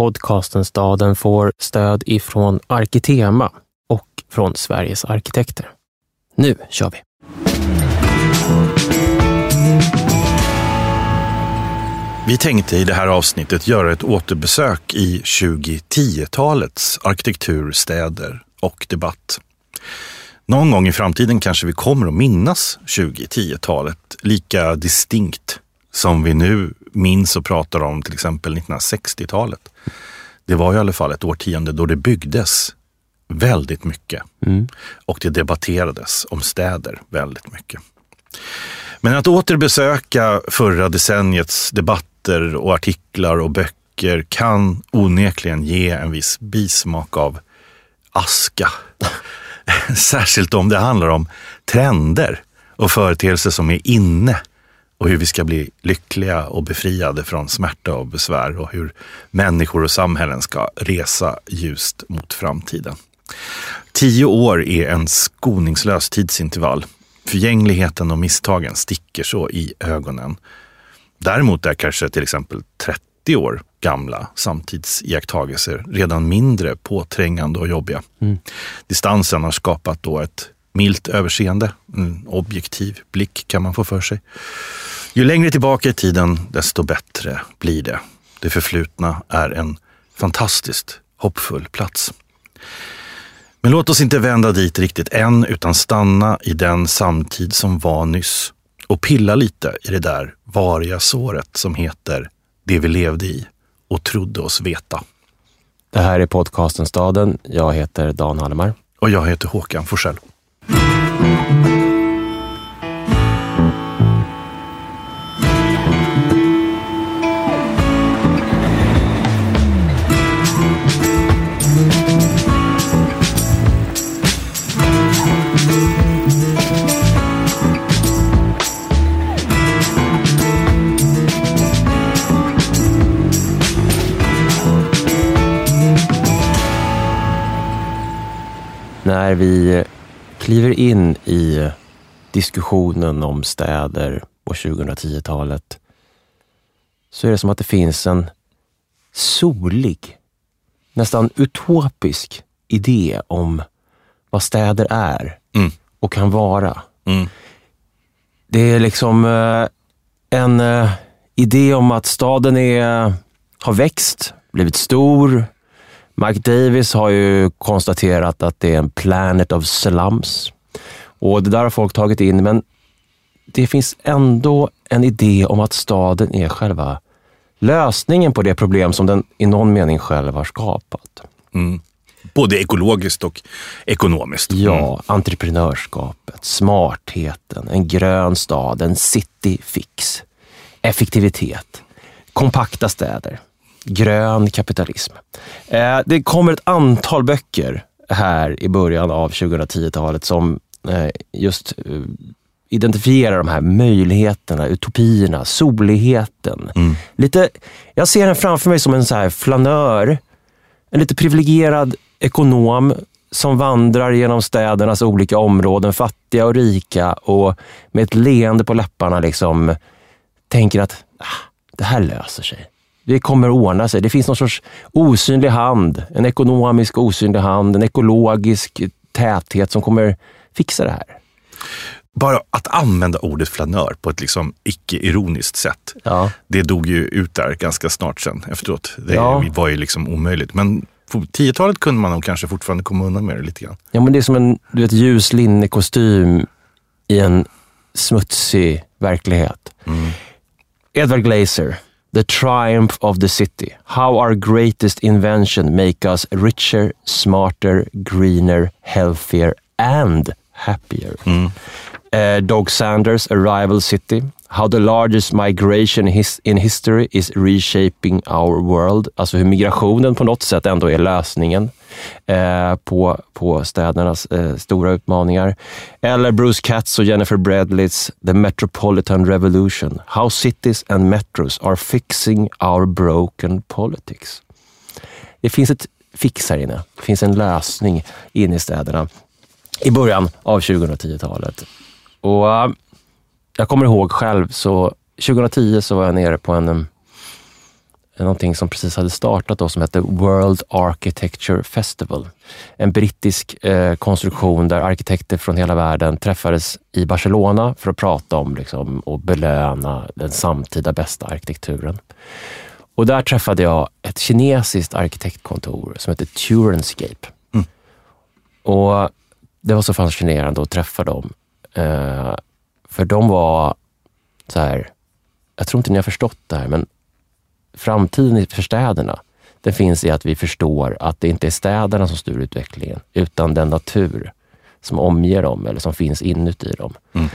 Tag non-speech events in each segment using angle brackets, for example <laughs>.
podcasten Staden får stöd ifrån Arkitema och från Sveriges arkitekter. Nu kör vi! Vi tänkte i det här avsnittet göra ett återbesök i 2010-talets arkitektur, städer och debatt. Någon gång i framtiden kanske vi kommer att minnas 2010-talet lika distinkt som vi nu minns och pratar om till exempel 1960-talet. Det var i alla fall ett årtionde då det byggdes väldigt mycket mm. och det debatterades om städer väldigt mycket. Men att återbesöka förra decenniets debatter och artiklar och böcker kan onekligen ge en viss bismak av aska. <laughs> Särskilt om det handlar om trender och företeelser som är inne och hur vi ska bli lyckliga och befriade från smärta och besvär och hur människor och samhällen ska resa ljust mot framtiden. Tio år är en skoningslös tidsintervall. Förgängligheten och misstagen sticker så i ögonen. Däremot är kanske till exempel 30 år gamla samtidsiakttagelser redan mindre påträngande och jobbiga. Mm. Distansen har skapat då ett milt överseende, en objektiv blick kan man få för sig. Ju längre tillbaka i tiden, desto bättre blir det. Det förflutna är en fantastiskt hoppfull plats. Men låt oss inte vända dit riktigt än, utan stanna i den samtid som var nyss och pilla lite i det där variga såret som heter det vi levde i och trodde oss veta. Det här är podcasten Staden. Jag heter Dan Hallemar. Och jag heter Håkan Forsell. När vi kliver in i diskussionen om städer på 2010-talet så är det som att det finns en solig, nästan utopisk idé om vad städer är mm. och kan vara. Mm. Det är liksom eh, en eh, idé om att staden är, har växt, blivit stor, Mike Davis har ju konstaterat att det är en planet of slums. Och det där har folk tagit in, men det finns ändå en idé om att staden är själva lösningen på det problem som den i någon mening själv har skapat. Mm. Både ekologiskt och ekonomiskt. Mm. Ja, entreprenörskapet, smartheten, en grön stad, en city fix, effektivitet, kompakta städer grön kapitalism. Eh, det kommer ett antal böcker här i början av 2010-talet som eh, just eh, identifierar de här möjligheterna, utopierna, soligheten. Mm. Lite, jag ser den framför mig som en så här flanör, en lite privilegierad ekonom som vandrar genom städernas olika områden, fattiga och rika och med ett leende på läpparna liksom tänker att ah, det här löser sig. Det kommer ordna sig. Det finns någon sorts osynlig hand, en ekonomisk osynlig hand, en ekologisk täthet som kommer fixa det här. Bara att använda ordet flanör på ett liksom icke-ironiskt sätt, ja. det dog ju ut där ganska snart sen efteråt. Det ja. var ju liksom omöjligt. Men på 10-talet kunde man nog kanske fortfarande komma undan med det lite grann. Ja, men det är som en du vet, ljus linnekostym i en smutsig verklighet. Mm. Edward Glazer, The Triumph of the City. How our greatest invention make us richer, smarter, greener, healthier and happier. Mm. Uh, Dog Sanders, Arrival City. How the largest migration his in history is reshaping our world. Alltså hur migrationen på något sätt ändå är lösningen eh, på, på städernas eh, stora utmaningar. Eller Bruce Katz och Jennifer Bradleys The Metropolitan Revolution. How cities and metros are fixing our broken politics. Det finns ett fix här inne. Det finns en lösning inne i städerna i början av 2010-talet. Och eh, jag kommer ihåg själv, så 2010 så var jag nere på en någonting som precis hade startat då, som hette World Architecture Festival. En brittisk eh, konstruktion där arkitekter från hela världen träffades i Barcelona för att prata om liksom, och belöna den samtida bästa arkitekturen. Och där träffade jag ett kinesiskt arkitektkontor som heter Turenscape. Mm. Och det var så fascinerande att träffa dem. Eh, för de var så här, jag tror inte ni har förstått det här, men framtiden för städerna, den finns i att vi förstår att det inte är städerna som styr utvecklingen, utan den natur som omger dem eller som finns inuti dem. Mm.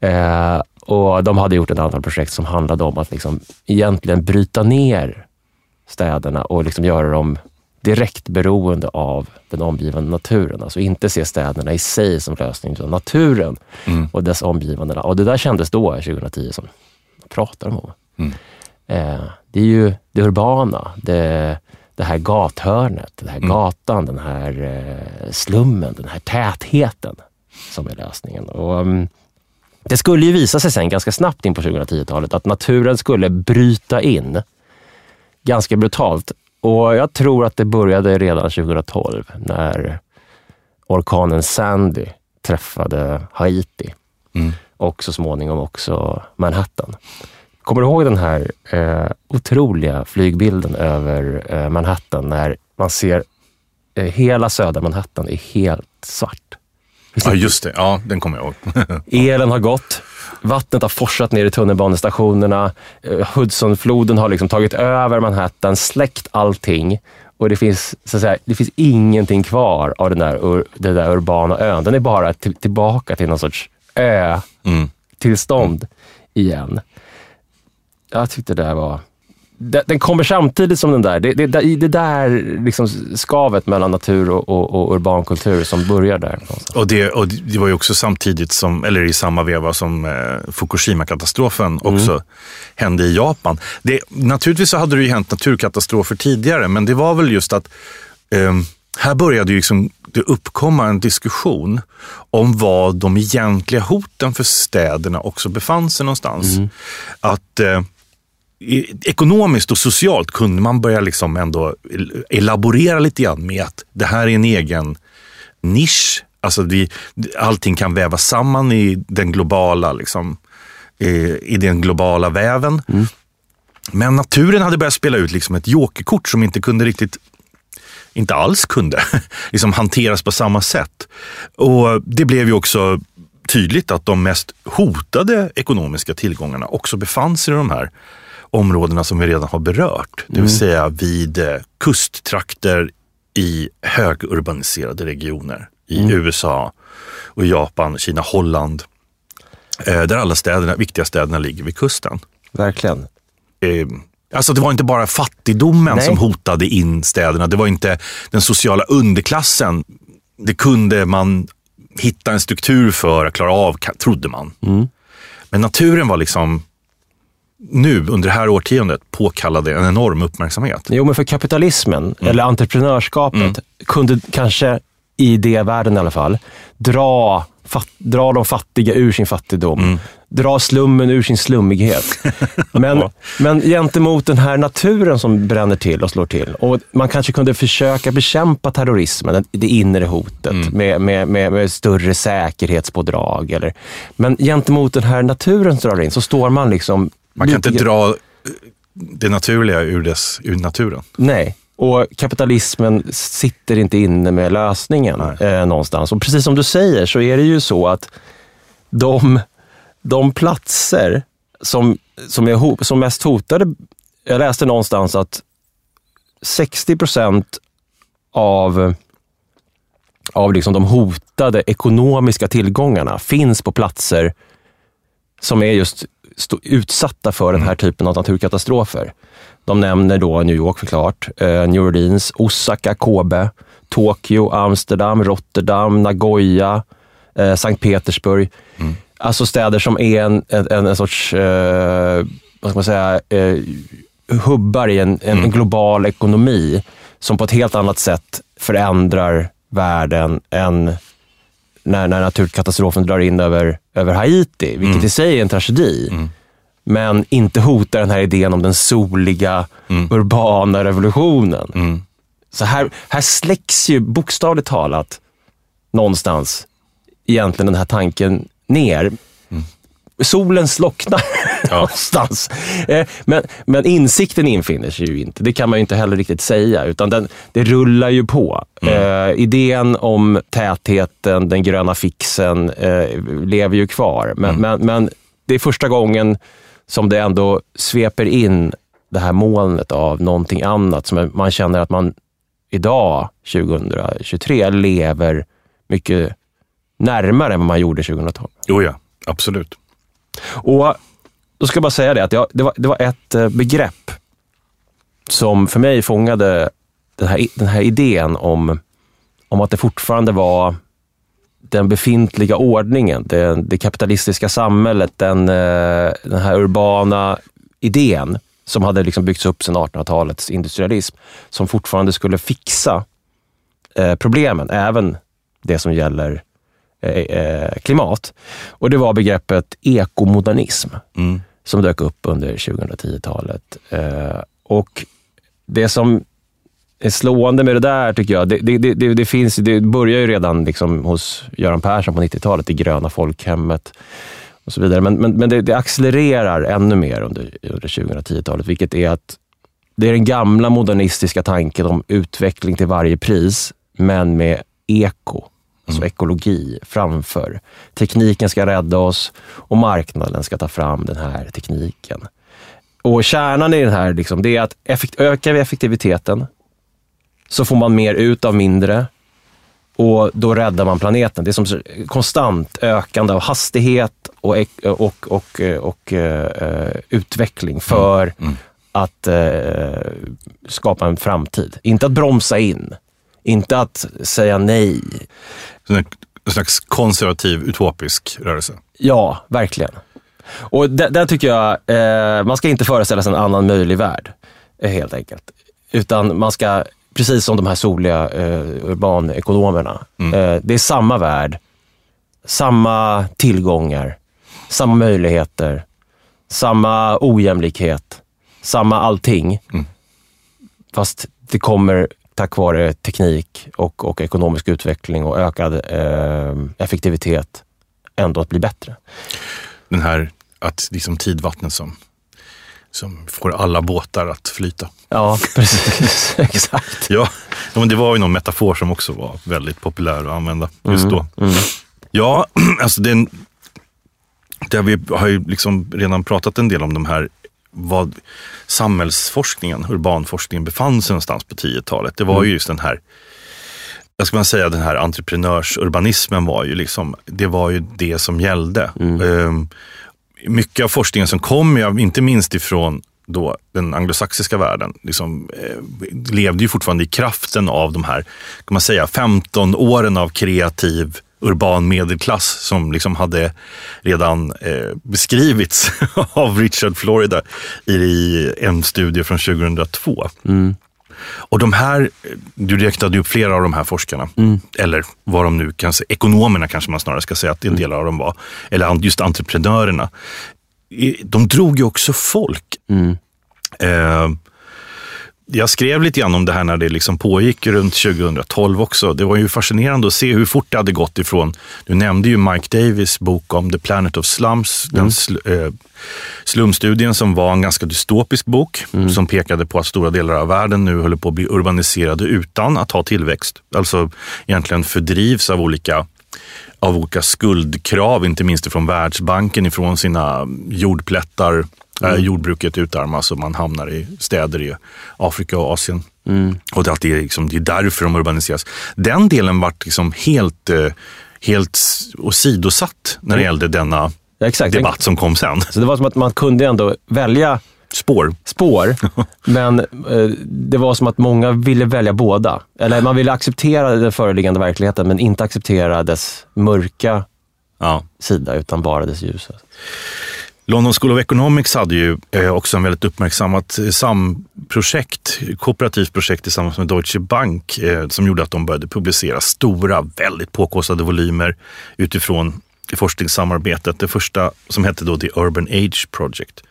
Eh, och De hade gjort ett antal projekt som handlade om att liksom egentligen bryta ner städerna och liksom göra dem direkt beroende av den omgivande naturen. Alltså inte se städerna i sig som lösning, utan naturen Mm. och dess omgivande. Och det där kändes då, 2010, som pratar om? Mm. Eh, det är ju det urbana, det, det här gathörnet, den här Mm. gatan, den här eh, slummen, den här tätheten som är lösningen. Och, mm, det skulle ju visa sig sen ganska snabbt in på 2010-talet att naturen skulle bryta in ganska brutalt. Och jag tror att det började redan 2012 när orkanen Sandy träffade Haiti Mm. och så småningom också Manhattan. Kommer du ihåg den här eh, otroliga flygbilden över eh, Manhattan när man ser eh, hela södra Manhattan är helt svart? Ja, just det. Ja, den kommer jag ihåg. <laughs> Elen har gått. Vattnet har forsat ner i tunnelbanestationerna. Eh, Hudsonfloden har liksom tagit över Manhattan, släckt allting. Och det finns, så att säga, det finns ingenting kvar av den där, ur, den där urbana ön. Den är bara till, tillbaka till någon sorts ö-tillstånd Mm. igen. Jag tyckte det där var... Den kommer samtidigt som den där. Det, det, det, där liksom skavet mellan natur och, och, och urban kultur som börjar där. Och det, och det var ju också samtidigt som, eller i samma veva som eh, Fukushima-katastrofen också hände i Japan. Det, naturligtvis så hade det ju hänt naturkatastrofer tidigare, men det var väl just att ehm, här började ju liksom det uppkomma en diskussion om vad de egentliga hoten för städerna också befann sig någonstans. Att eh, ekonomiskt och socialt kunde man börja liksom ändå elaborera lite grann med att det här är en egen nisch. Alltså vi, allting kan vävas samman i den globala, liksom, i, i den globala väven. Men naturen hade börjat spela ut liksom ett jokerkort som inte kunde riktigt inte alls kunde <laughs> liksom hanteras på samma sätt. Och Det blev ju också tydligt att de mest hotade ekonomiska tillgångarna också befann sig i de här områdena som vi redan har berört. Det vill säga vid eh, kusttrakter i högurbaniserade regioner i USA och Japan, Kina, Holland. Eh, där alla städerna, viktiga städerna ligger vid kusten. Verkligen. Eh, Alltså det var inte bara fattigdomen Nej. som hotade in städerna. Det var inte den sociala underklassen. Det kunde man hitta en struktur för att klara av, trodde man. Men naturen var liksom nu under det här årtiondet påkallade en enorm uppmärksamhet. Jo, men för kapitalismen, eller entreprenörskapet, kunde kanske i det världen i alla fall, dra, fat, dra de fattiga ur sin fattigdom. Dra slummen ur sin slummighet. <laughs> Men, Ja. men gentemot den här naturen som bränner till och slår till. Och Man kanske kunde försöka bekämpa terrorismen, det- inre hotet, med, med, med, med större säkerhetspådrag. Eller, men gentemot den här naturen som drar in så står man liksom... Man kan inte dra eh, det naturliga ur, dess, ur naturen. Nej, och kapitalismen sitter inte inne med lösningen eh, någonstans. Och precis som du säger så är det ju så att de, de platser som, som är ho- som mest hotade, jag läste någonstans att 60 procent av, av liksom de hotade ekonomiska tillgångarna finns på platser som är just utsatta för den här typen av naturkatastrofer. De nämner då New York såklart, eh, New Orleans, Osaka, Kobe, Tokyo, Amsterdam, Rotterdam, Nagoya, eh, Sankt Petersburg. Alltså städer som är en, en, en, sorts, eh, vad ska man säga, eh, hubbar i en, en, en global ekonomi som på ett helt annat sätt förändrar världen än när, när naturkatastrofen drar in över, över Haiti, vilket i sig är en tragedi. men inte hotar den här idén om den soliga, urbana revolutionen. Mm. Så här, här släcks ju bokstavligt talat någonstans egentligen den här tanken ner. Solen slocknar <laughs> någonstans. Eh, Men, men insikten infinner sig ju inte. Det kan man ju inte heller riktigt säga, utan den, det rullar ju på. Eh, idén om tätheten, den gröna fixen, eh, lever ju kvar. Men, men, men det är första gången som det ändå sveper in det här molnet av någonting annat som man känner att man idag, 2023, lever mycket närmare än vad man gjorde 2012. Jo ja, absolut. Och då ska jag bara säga det, att jag, det, var, det var ett eh, begrepp som för mig fångade den här, den här idén om, om att det fortfarande var den befintliga ordningen, det, det kapitalistiska samhället, den, eh, den här urbana idén som hade liksom byggts upp sedan 1800-talets industrialism, som fortfarande skulle fixa eh, problemen, även det som gäller eh, klimat. Och det var begreppet ekomodernism Mm. som dök upp under 2010-talet. Eh, och det som är slående med det där, tycker jag, det, det, det, det, det finns, det börjar ju redan liksom hos Göran Persson på 90-talet, det gröna folkhemmet och så vidare. Men, men, men det, det accelererar ännu mer under, under 2010-talet, vilket är att det är den gamla modernistiska tanken om utveckling till varje pris, men med eko, alltså ekologi, framför. Tekniken ska rädda oss och marknaden ska ta fram den här tekniken. Och kärnan i den här, liksom, det är att effekt, ökar vi effektiviteten så får man mer ut av mindre och då räddar man planeten. Det är som konstant ökande av hastighet och, och, och, och, och eh, utveckling för att eh, skapa en framtid. Inte att bromsa in, inte att säga nej. En slags konservativ, utopisk rörelse. Ja, verkligen. Och där, där tycker jag, eh, man ska inte föreställa sig en annan möjlig värld, eh, helt enkelt. Utan man ska, precis som de här soliga eh, urbanekonomerna, eh, det är samma värld, samma tillgångar, samma möjligheter, samma ojämlikhet, samma allting. Fast det kommer tack vare teknik och, och ekonomisk utveckling och ökad eh, effektivitet ändå att bli bättre. Den här att liksom tidvattnet som, som får alla båtar att flyta. Ja, <laughs> precis. Exakt. Ja, men det var ju någon metafor som också var väldigt populär att använda just då. Mm. Ja, <clears throat> alltså den, där vi har ju liksom redan pratat en del om de här vad samhällsforskningen, urbanforskningen befann sig någonstans på 10-talet. Det var ju just den här, jag ska man säga den här entreprenörsurbanismen var ju liksom, det var ju det som gällde. Ehm, mycket av forskningen som kom, inte minst ifrån då den anglosaxiska världen, liksom, eh, levde ju fortfarande i kraften av de här, kan man säga, 15 åren av kreativ urban medelklass som liksom hade redan eh, beskrivits <laughs> av Richard Florida i en studie från 2002. Och de här, du räknade upp flera av de här forskarna, eller vad de nu kan säga, ekonomerna kanske man snarare ska säga att en del av dem var, eller just entreprenörerna. De drog ju också folk. Eh, jag skrev lite grann om det här när det liksom pågick runt 2012 också. Det var ju fascinerande att se hur fort det hade gått ifrån, du nämnde ju Mike Davis bok om The Planet of Slums, den sl, eh, slumstudien som var en ganska dystopisk bok som pekade på att stora delar av världen nu håller på att bli urbaniserade utan att ha tillväxt. Alltså egentligen fördrivs av olika av olika skuldkrav, inte minst från Världsbanken, ifrån sina jordplättar. Eh, jordbruket utarmas och man hamnar i städer i Afrika och Asien. Och det är, liksom, det är därför de urbaniseras. Den delen vart liksom helt, eh, helt åsidosatt när det gällde denna Ja, debatt som kom sen. Så det var som att man kunde ändå välja Spår. spår, <laughs> men eh, det var som att många ville välja båda. Eller man ville acceptera den föreliggande verkligheten, men inte acceptera dess mörka Ja. sida, utan bara dess ljusa. London School of Economics hade ju eh, också en väldigt uppmärksammat eh, samprojekt, kooperativt projekt tillsammans med Deutsche Bank eh, som gjorde att de började publicera stora, väldigt påkostade volymer utifrån forskningssamarbetet. Det första som hette då The Urban Age Project.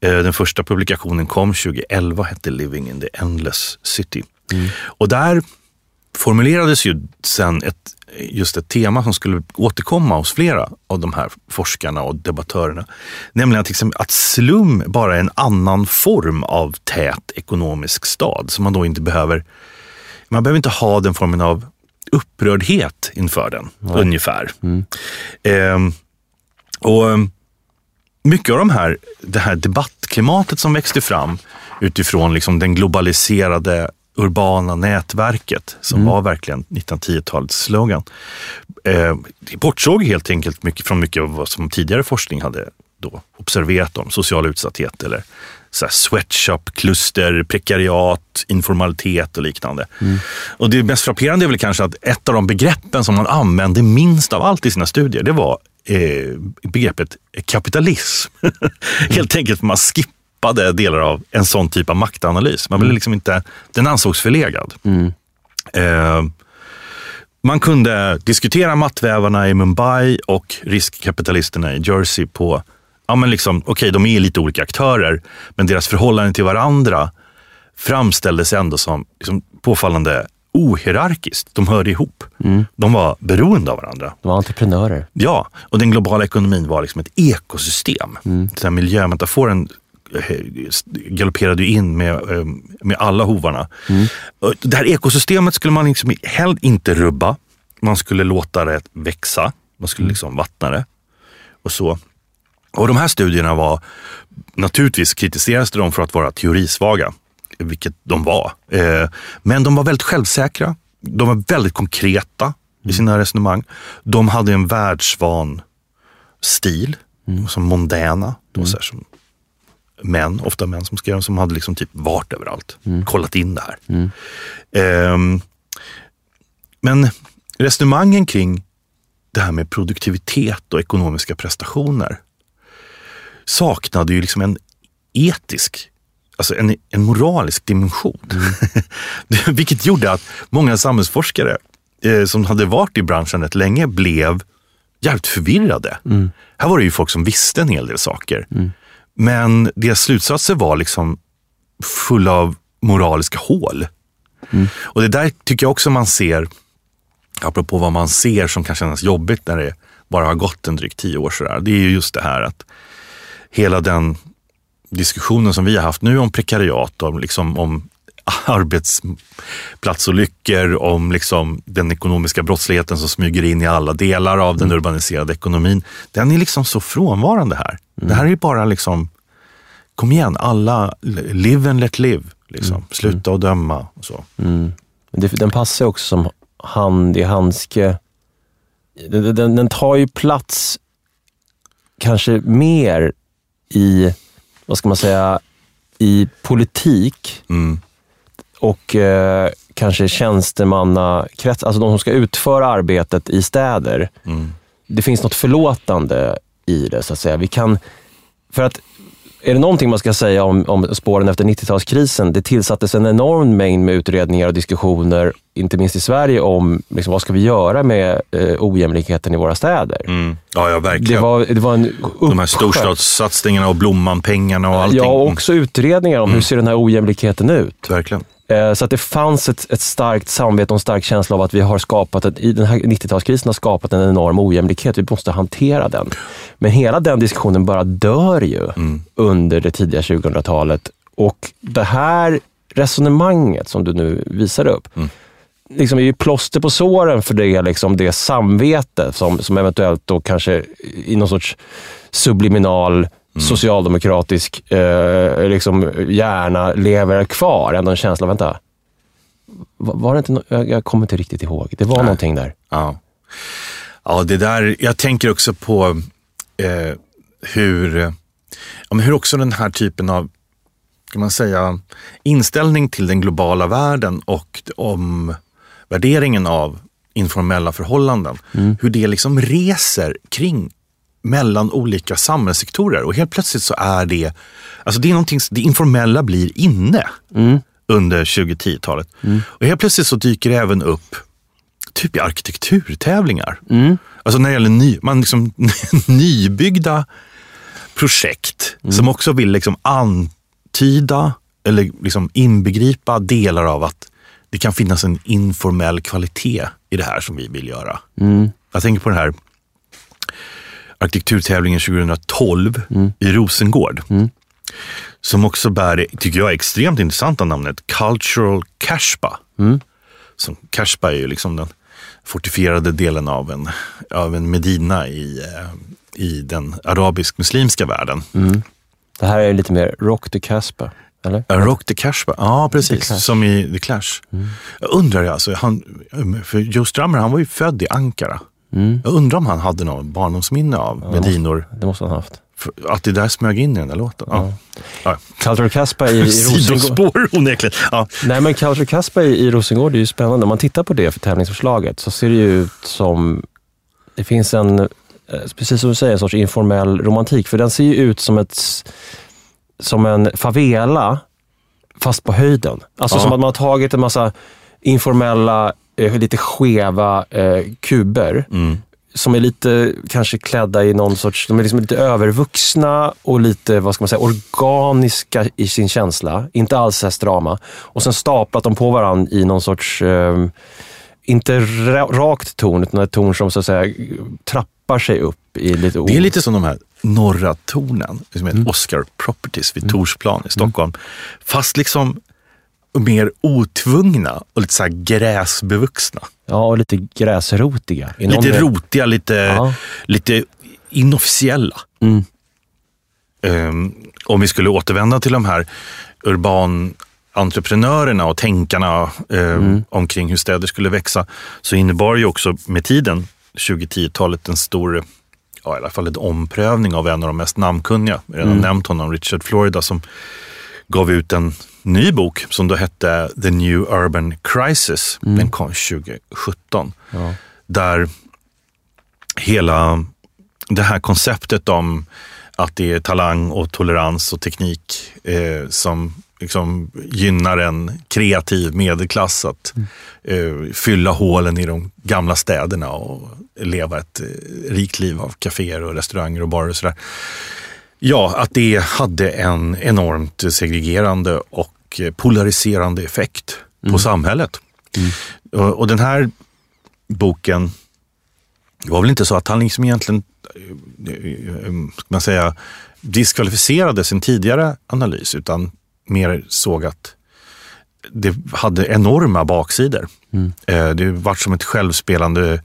Den första publikationen kom 2011 hette Living in the Endless City. Mm. Och där formulerades ju sen ett, just ett tema som skulle återkomma hos flera av de här forskarna och debattörerna. Nämligen att, liksom, att slum bara är en annan form av tät ekonomisk stad som man då inte behöver man behöver inte ha den formen av upprördhet inför den, Nej. ungefär. Mm. Eh, och ehm, mycket av de här, det här debattklimatet som växte fram utifrån liksom den globaliserade urbana nätverket som mm. var verkligen 1910-talets slogan. Eh, bortsåg helt enkelt mycket från mycket av vad som tidigare forskning hade då observerat om social utsatthet eller sweatshop-kluster, prekariat, informalitet och liknande. Mm. Och det mest frapperande är väl kanske att ett av de begreppen som man använde minst av allt i sina studier, det var eh, begreppet kapitalism. <laughs> Helt enkelt man skippade delar av en sån typ av maktanalys. Man ville mm. liksom inte, den ansågs förlegad. Mm. Eh, man kunde diskutera mattvävarna i Mumbai och riskkapitalisterna i Jersey på ja, men liksom, okay, de är lite olika aktörer, men deras förhållande till varandra framställdes ändå som liksom, påfallande ohierarkiskt. De hörde ihop. Mm. De var beroende av varandra. De var entreprenörer. Ja, och den globala ekonomin var liksom ett ekosystem. Mm. Den miljömetaforen galopperade in med, eh, med alla hovarna. Mm. Det här ekosystemet skulle man liksom helst inte rubba. Man skulle låta det växa. Man skulle liksom vattna det. Och så. Och de här studierna var, naturligtvis kritiserades de för att vara teorisvaga, vilket de var. Eh, men de var väldigt självsäkra. De var väldigt konkreta i sina resonemang. De hade en världsvan stil, mm. som mondäna. Mm. Så som män, ofta män som skrev, som hade liksom typ varit överallt, mm. kollat in det här. Mm. Eh, men resonemangen kring det här med produktivitet och ekonomiska prestationer saknade ju liksom en etisk, alltså en, en moralisk dimension. Mm. <laughs> Vilket gjorde att många samhällsforskare eh, som hade varit i branschen rätt länge blev jävligt förvirrade. Mm. Här var det ju folk som visste en hel del saker. Mm. Men deras slutsatser var liksom fulla av moraliska hål. Mm. Och det där tycker jag också man ser, apropå vad man ser som kan kännas jobbigt när det bara har gått en drygt tio år sådär. Det är ju just det här att hela den diskussionen som vi har haft nu om prekariat, om, liksom, om <laughs> arbetsplatsolyckor, om liksom den ekonomiska brottsligheten som smyger in i alla delar av den mm. urbaniserade ekonomin. Den är liksom så frånvarande här. Mm. Det här är bara liksom, kom igen, alla, live and let live. Liksom. Mm. Sluta och döma. Och så. Mm. Den passar också som hand i handske. Den, den, den tar ju plats kanske mer i, vad ska man säga, i politik mm. och eh, kanske tjänstemannakrets, alltså de som ska utföra arbetet i städer. Mm. Det finns något förlåtande i det, så att säga. Vi kan, för att är det någonting man ska säga om, om spåren efter 90-talskrisen, det tillsattes en enorm mängd med utredningar och diskussioner, inte minst i Sverige, om liksom, vad ska vi göra med eh, ojämlikheten i våra städer. Mm. Ja, ja, verkligen. Det var, det var en De här storstadssatsningarna och Blomman-pengarna och allting. Ja, och också utredningar om mm. hur ser den här ojämlikheten ut. Verkligen. Eh, så att det fanns ett, ett starkt samvete och en stark känsla av att vi har skapat, ett, i den här 90-talskrisen har skapat en enorm ojämlikhet. Vi måste hantera den. Men hela den diskussionen bara dör ju mm. under det tidiga 2000-talet. Och det här resonemanget som du nu visar upp, mm. liksom är ju plåster på såren för det, liksom det samvete som, som eventuellt då kanske i någon sorts subliminal Mm. socialdemokratisk eh, liksom, hjärna lever kvar. Ändå en känsla, vänta, var det inte no jag, jag kommer inte riktigt ihåg. Det var Nej. någonting där. Ja. ja, det där, jag tänker också på eh, hur, ja, hur också den här typen av kan man säga, inställning till den globala världen och om värderingen av informella förhållanden. Mm. Hur det liksom reser kring mellan olika samhällssektorer och helt plötsligt så är det, alltså det är någonting, det informella blir inne mm. under 2010-talet. Mm. Och helt plötsligt så dyker det även upp typ i arkitekturtävlingar. Mm. Alltså när det gäller ny, man liksom, <laughs> nybyggda projekt Mm. som också vill liksom antyda eller liksom inbegripa delar av att det kan finnas en informell kvalitet i det här som vi vill göra. Mm. Jag tänker på den här arkitekturtävlingen 2012 Mm. i Rosengård. Som också bär, tycker jag, extremt intressanta namnet Cultural Kashba. Mm. Som Kashba är ju liksom den fortifierade delen av en, av en Medina i, eh, i den arabisk-muslimska världen. Mm. Det här är lite mer Rock the Casbah, eller? Rock the Kashba, ja precis. Som i The Clash. Jag undrar alltså, han, för Joe Strummer han var ju född i Ankara. Mm. Jag undrar om han hade något barndomsminne av Medinor. Det måste han ha haft. För Att det där smög in i den där låten. Ja. Ja. Cultural Casbah i, i <laughs> Rosengård. Sidospår onekligen. Ja. Nej, men Cultural Casbah i, i Rosengård är ju spännande. Om man tittar på det för tävlingsförslaget så ser det ju ut som... Det finns en, eh, precis som du säger, en sorts informell romantik. För den ser ju ut som, ett, som en favela, fast på höjden. Alltså Ja. som att man har tagit en massa informella, lite skeva eh, kuber Mm. som är lite kanske klädda i någon sorts, de är liksom lite övervuxna och lite, vad ska man säga, organiska i sin känsla. Inte alls så strama. Och sen staplat de på varandra i någon sorts, eh, inte ra- rakt torn, utan ett torn som så att säga trappar sig upp i lite Det är lite som de här norra tornen, som heter Oscar Properties vid Torsplan i Stockholm. Fast liksom mer otvungna och lite så här gräsbevuxna. Ja, och lite gräsrotiga. Lite del. rotiga, lite, Ja. lite inofficiella. Mm. Ehm, om vi skulle återvända till de här urban entreprenörerna och tänkarna eh, omkring hur städer skulle växa, så innebar ju också med tiden, 2010-talet, en stor, ja, i alla fall en omprövning av en av de mest namnkunniga. Jag har redan nämnt honom, Richard Florida, som gav ut en ny bok som då hette The New Urban Crisis. Den kom 2017. Ja. Där hela det här konceptet om att det är talang och tolerans och teknik eh, som liksom gynnar en kreativ medelklass att eh, fylla hålen i de gamla städerna och leva ett eh, rikt liv av kaféer och restauranger och barer och sådär. Ja, att det hade en enormt segregerande och eh, polariserande effekt på samhället. Och, och den här boken det var väl inte så att han liksom egentligen eh, eh, ska man säga, diskvalificerade sin tidigare analys utan mer såg att det hade enorma baksidor. Eh, Det var som ett självspelande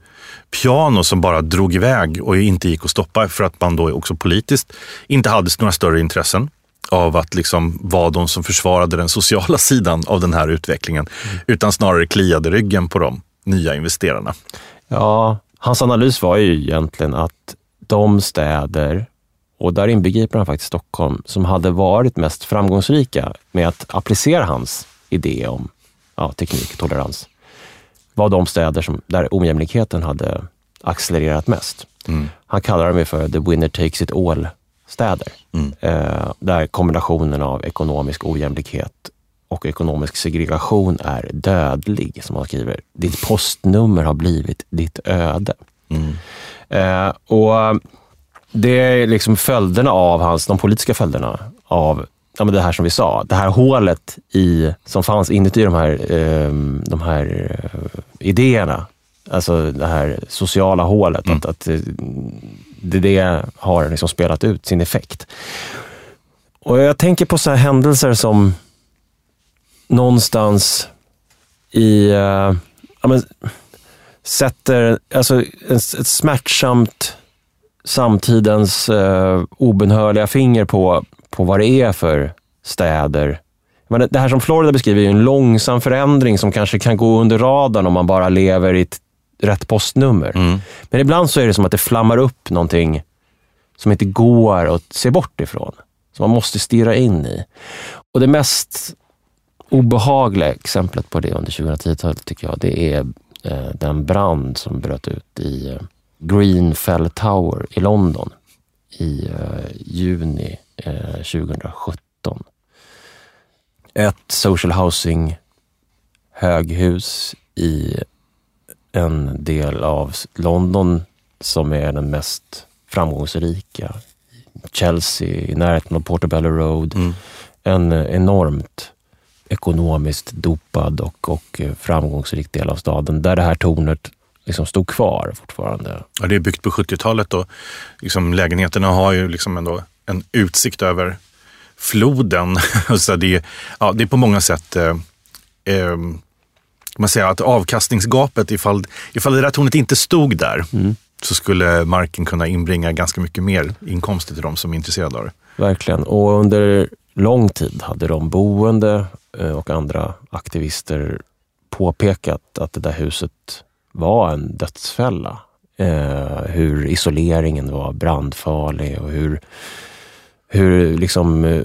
piano som bara drog iväg och inte gick att stoppa för att man då också politiskt inte hade några större intressen av att liksom vara de som försvarade den sociala <laughs> sidan av den här utvecklingen, utan snarare kliade ryggen på de nya investerarna. Ja, hans analys var ju egentligen att de städer, och där inbegriper han faktiskt Stockholm, som hade varit mest framgångsrika med att applicera hans idé om ja, teknik och tolerans, var de städer som, där ojämlikheten hade accelererat mest. Han kallar dem ju för the winner takes it all-städer. Eh, där kombinationen av ekonomisk ojämlikhet och ekonomisk segregation är dödlig, som han skriver. Ditt postnummer har blivit ditt öde. Eh, och Det är liksom följderna av hans, de politiska följderna av ja, men det här som vi sa. Det här hålet i, som fanns inuti de här, eh, de här eh, idéerna. Alltså det här sociala hålet. Att, att eh, det, det har liksom spelat ut sin effekt. Och Jag tänker på så här händelser som någonstans i, Uh, ja, men, sätter alltså, ett, ett smärtsamt samtidens eh, uh, obenhörliga finger på, på vad det är för städer. Men det här som Florida beskriver är ju en långsam förändring som kanske kan gå under radarn om man bara lever i ett rätt postnummer. Men ibland så är det som att det flammar upp någonting som inte går att se bort ifrån. Som man måste stirra in i. Och det mest obehagliga exemplet på det under 2010-talet tycker jag, det är eh, den brand som bröt ut i eh, Greenfell Tower i London i eh, juni eh, 2017. Ett social housing höghus i en del av London som är den mest framgångsrika. Chelsea, i närheten av Portobello Road. Mm. En enormt ekonomiskt dopad och, och framgångsrik del av staden, där det här tornet liksom stod kvar fortfarande. Ja, det är byggt på 70-talet och liksom lägenheterna har ju liksom ändå en utsikt över floden. <laughs> så det, är, ja, det är på många sätt eh, eh, man säger att avkastningsgapet, ifall, ifall det där tornet inte stod där, mm. så skulle marken kunna inbringa ganska mycket mer inkomster till de som är intresserade av det. Verkligen, och under lång tid hade de boende eh, och andra aktivister påpekat att det där huset var en dödsfälla. Eh, hur isoleringen var brandfarlig och hur, hur liksom eh,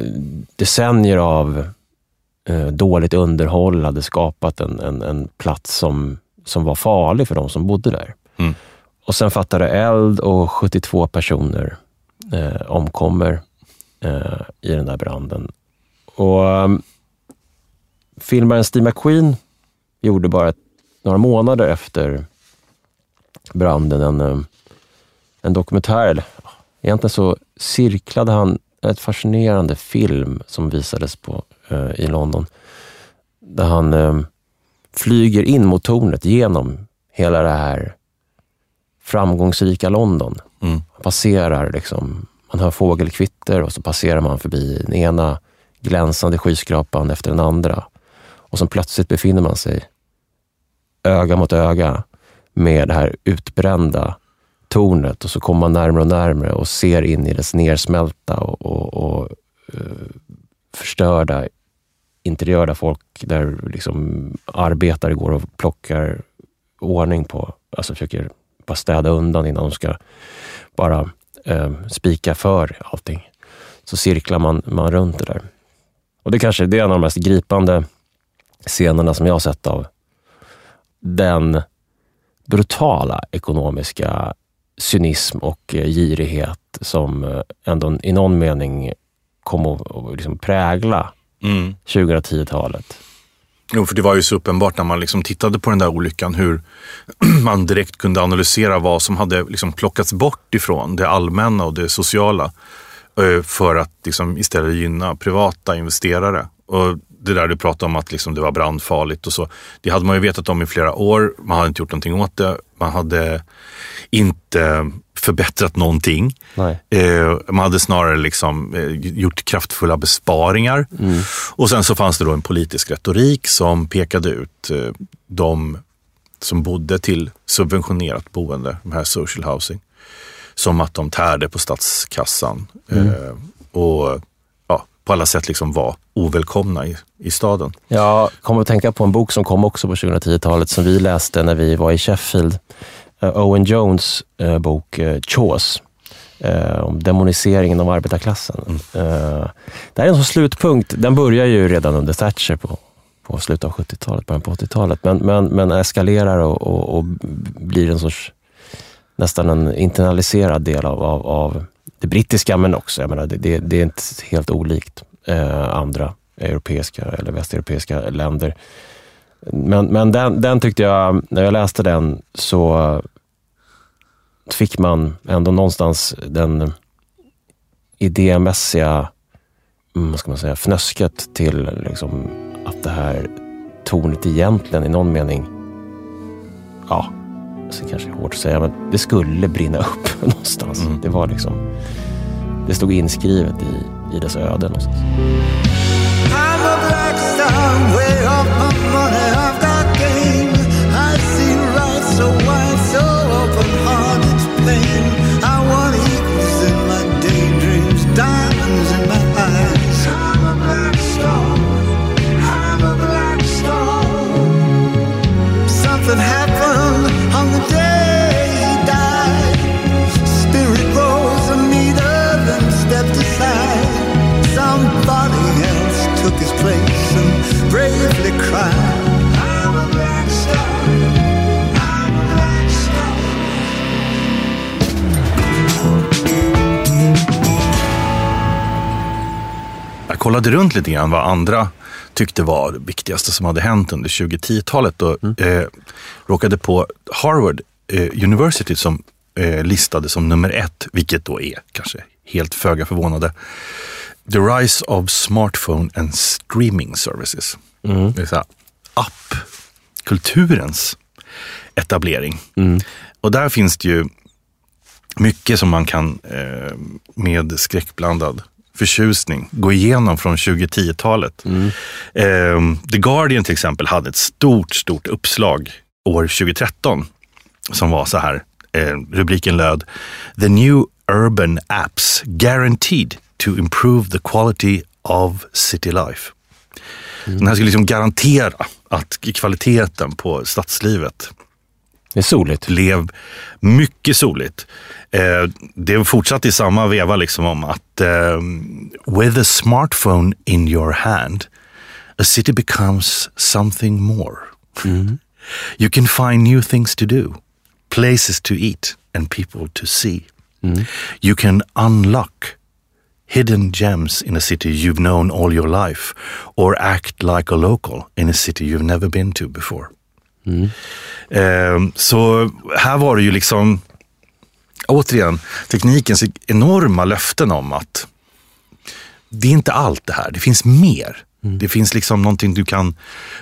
decennier av dåligt underhåll hade skapat en, en, en, plats som, som var farlig för de som bodde där. Mm. Och sen fattade eld och 72 personer eh, omkommer eh, i den där branden. Och um, filmaren Steve McQueen gjorde bara ett några månader efter branden en, eh, en dokumentär. Egentligen så cirklade han ett fascinerande film som visades på, eh, i London. Där han eh, flyger in mot tornet genom hela det här framgångsrika London. Mm. Han passerar, liksom, man hör fågelkvitter och så passerar man förbi den ena glänsande skyskrapan efter den andra. Och så plötsligt befinner man sig öga mot öga med det här utbrända tornet och så kommer man närmare och närmare och ser in i dess nersmälta och, och, och uh, förstörda interiör där folk, där liksom arbetare går och plockar ordning på, alltså försöker bara städa undan innan de ska bara uh, spika för allting. Så cirklar man, man runt det där. Och det kanske det är en av de mest gripande scenerna som jag har sett av den brutala ekonomiska cynism och eh, girighet som eh, ändå i någon mening kom att liksom prägla mm. 2010-talet. Jo, för det var ju så uppenbart när man liksom tittade på den där olyckan hur <clears throat> man direkt kunde analysera vad som hade liksom plockats bort ifrån det allmänna och det sociala eh, för att liksom istället gynna privata investerare. Och det där du pratade om att liksom det var brandfarligt och så. Det hade man ju vetat om i flera år. Man hade inte gjort någonting åt det. Man hade inte förbättrat någonting. Eh, man hade snarare liksom, eh, gjort kraftfulla besparingar. Mm. Och sen så fanns det då en politisk retorik som pekade ut eh, de som bodde till subventionerat boende, de här social housing, som att de tärde på statskassan. Mm. Eh, och på alla sätt liksom var ovälkomna i, i staden. Jag kommer att tänka på en bok som kom också på 2010-talet som vi läste när vi var i Sheffield. Uh, Owen Jones uh, bok uh, Chores om demoniseringen av arbetarklassen. Mm. det här är en sån slutpunkt. Den börjar ju redan under Thatcher på, på slutet av 70-talet, början på 80-talet, men, men, men eskalerar och, och, och, blir en sorts nästan en internaliserad del av, av, av det brittiska, men också, jag menar, det, det, det är inte helt olikt eh, andra europeiska eller västeuropeiska länder. Men, men den, den tyckte jag, när jag läste den så fick man ändå någonstans den idémässiga, mm, vad ska man säga, fnösket till liksom att det här tornet egentligen i någon mening, ja, så kanske är hårt att säga, men det skulle brinna upp <laughs> någonstans. Mm. Det var liksom, det stod inskrivet i, i dess öde någonstans. Kollade runt lite grann vad andra tyckte var det viktigaste som hade hänt under 2010-talet och mm. eh, råkade på Harvard eh, University som eh, listade som nummer ett, vilket då är kanske helt föga förvånande. The Rise of Smartphone and Streaming Services. Mm. Det är så här, appkulturens etablering. Mm. Och där finns det ju mycket som man kan eh, med skräckblandad förtjusning gå igenom från 2010-talet. Eh, The Guardian till exempel hade ett stort, stort uppslag år 2013 som var så här. Eh, rubriken löd The new urban apps guaranteed to improve the quality of city life. Den här skulle liksom garantera att kvaliteten på stadslivet Det är soligt. blev mycket soligt. Eh, det fortsatte i samma veva liksom om att eh, with a smartphone in your hand a city becomes something more. You can find new things to do, places to eat and people to see. You can unlock hidden gems in a city you've known all your life or act like a local in a city you've never been to before. Eh, så här var det ju liksom, återigen, teknikens enorma löften om att det är inte allt det här, det finns mer. Det finns liksom någonting du kan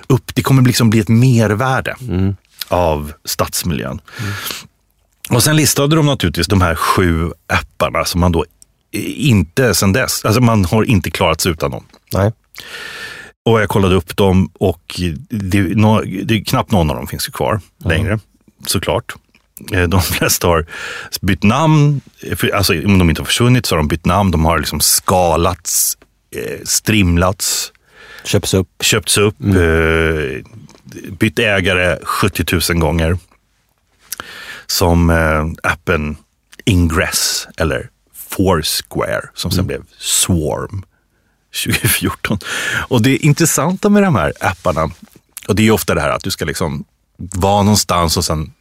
upp, det kommer liksom bli ett mervärde av stadsmiljön. Och sen listade de naturligtvis de här sju apparna som man då inte sen dess, alltså man har inte klarat sig utan dem. Nej. Och jag kollade upp dem och det, nå- det, knappt någon av dem finns ju kvar längre, såklart. Eh, De <laughs> flesta har bytt namn, alltså om de inte har försvunnit så har de bytt namn. De har liksom skalats, eh, strimlats, Köps upp. köpts upp, eh, bytt ägare 70 000 gånger. Som appen Ingress eller Foursquare som sen blev Swarm 2014. Och det intressanta med de här apparna, och det är ju ofta det här att du ska liksom vara någonstans och sen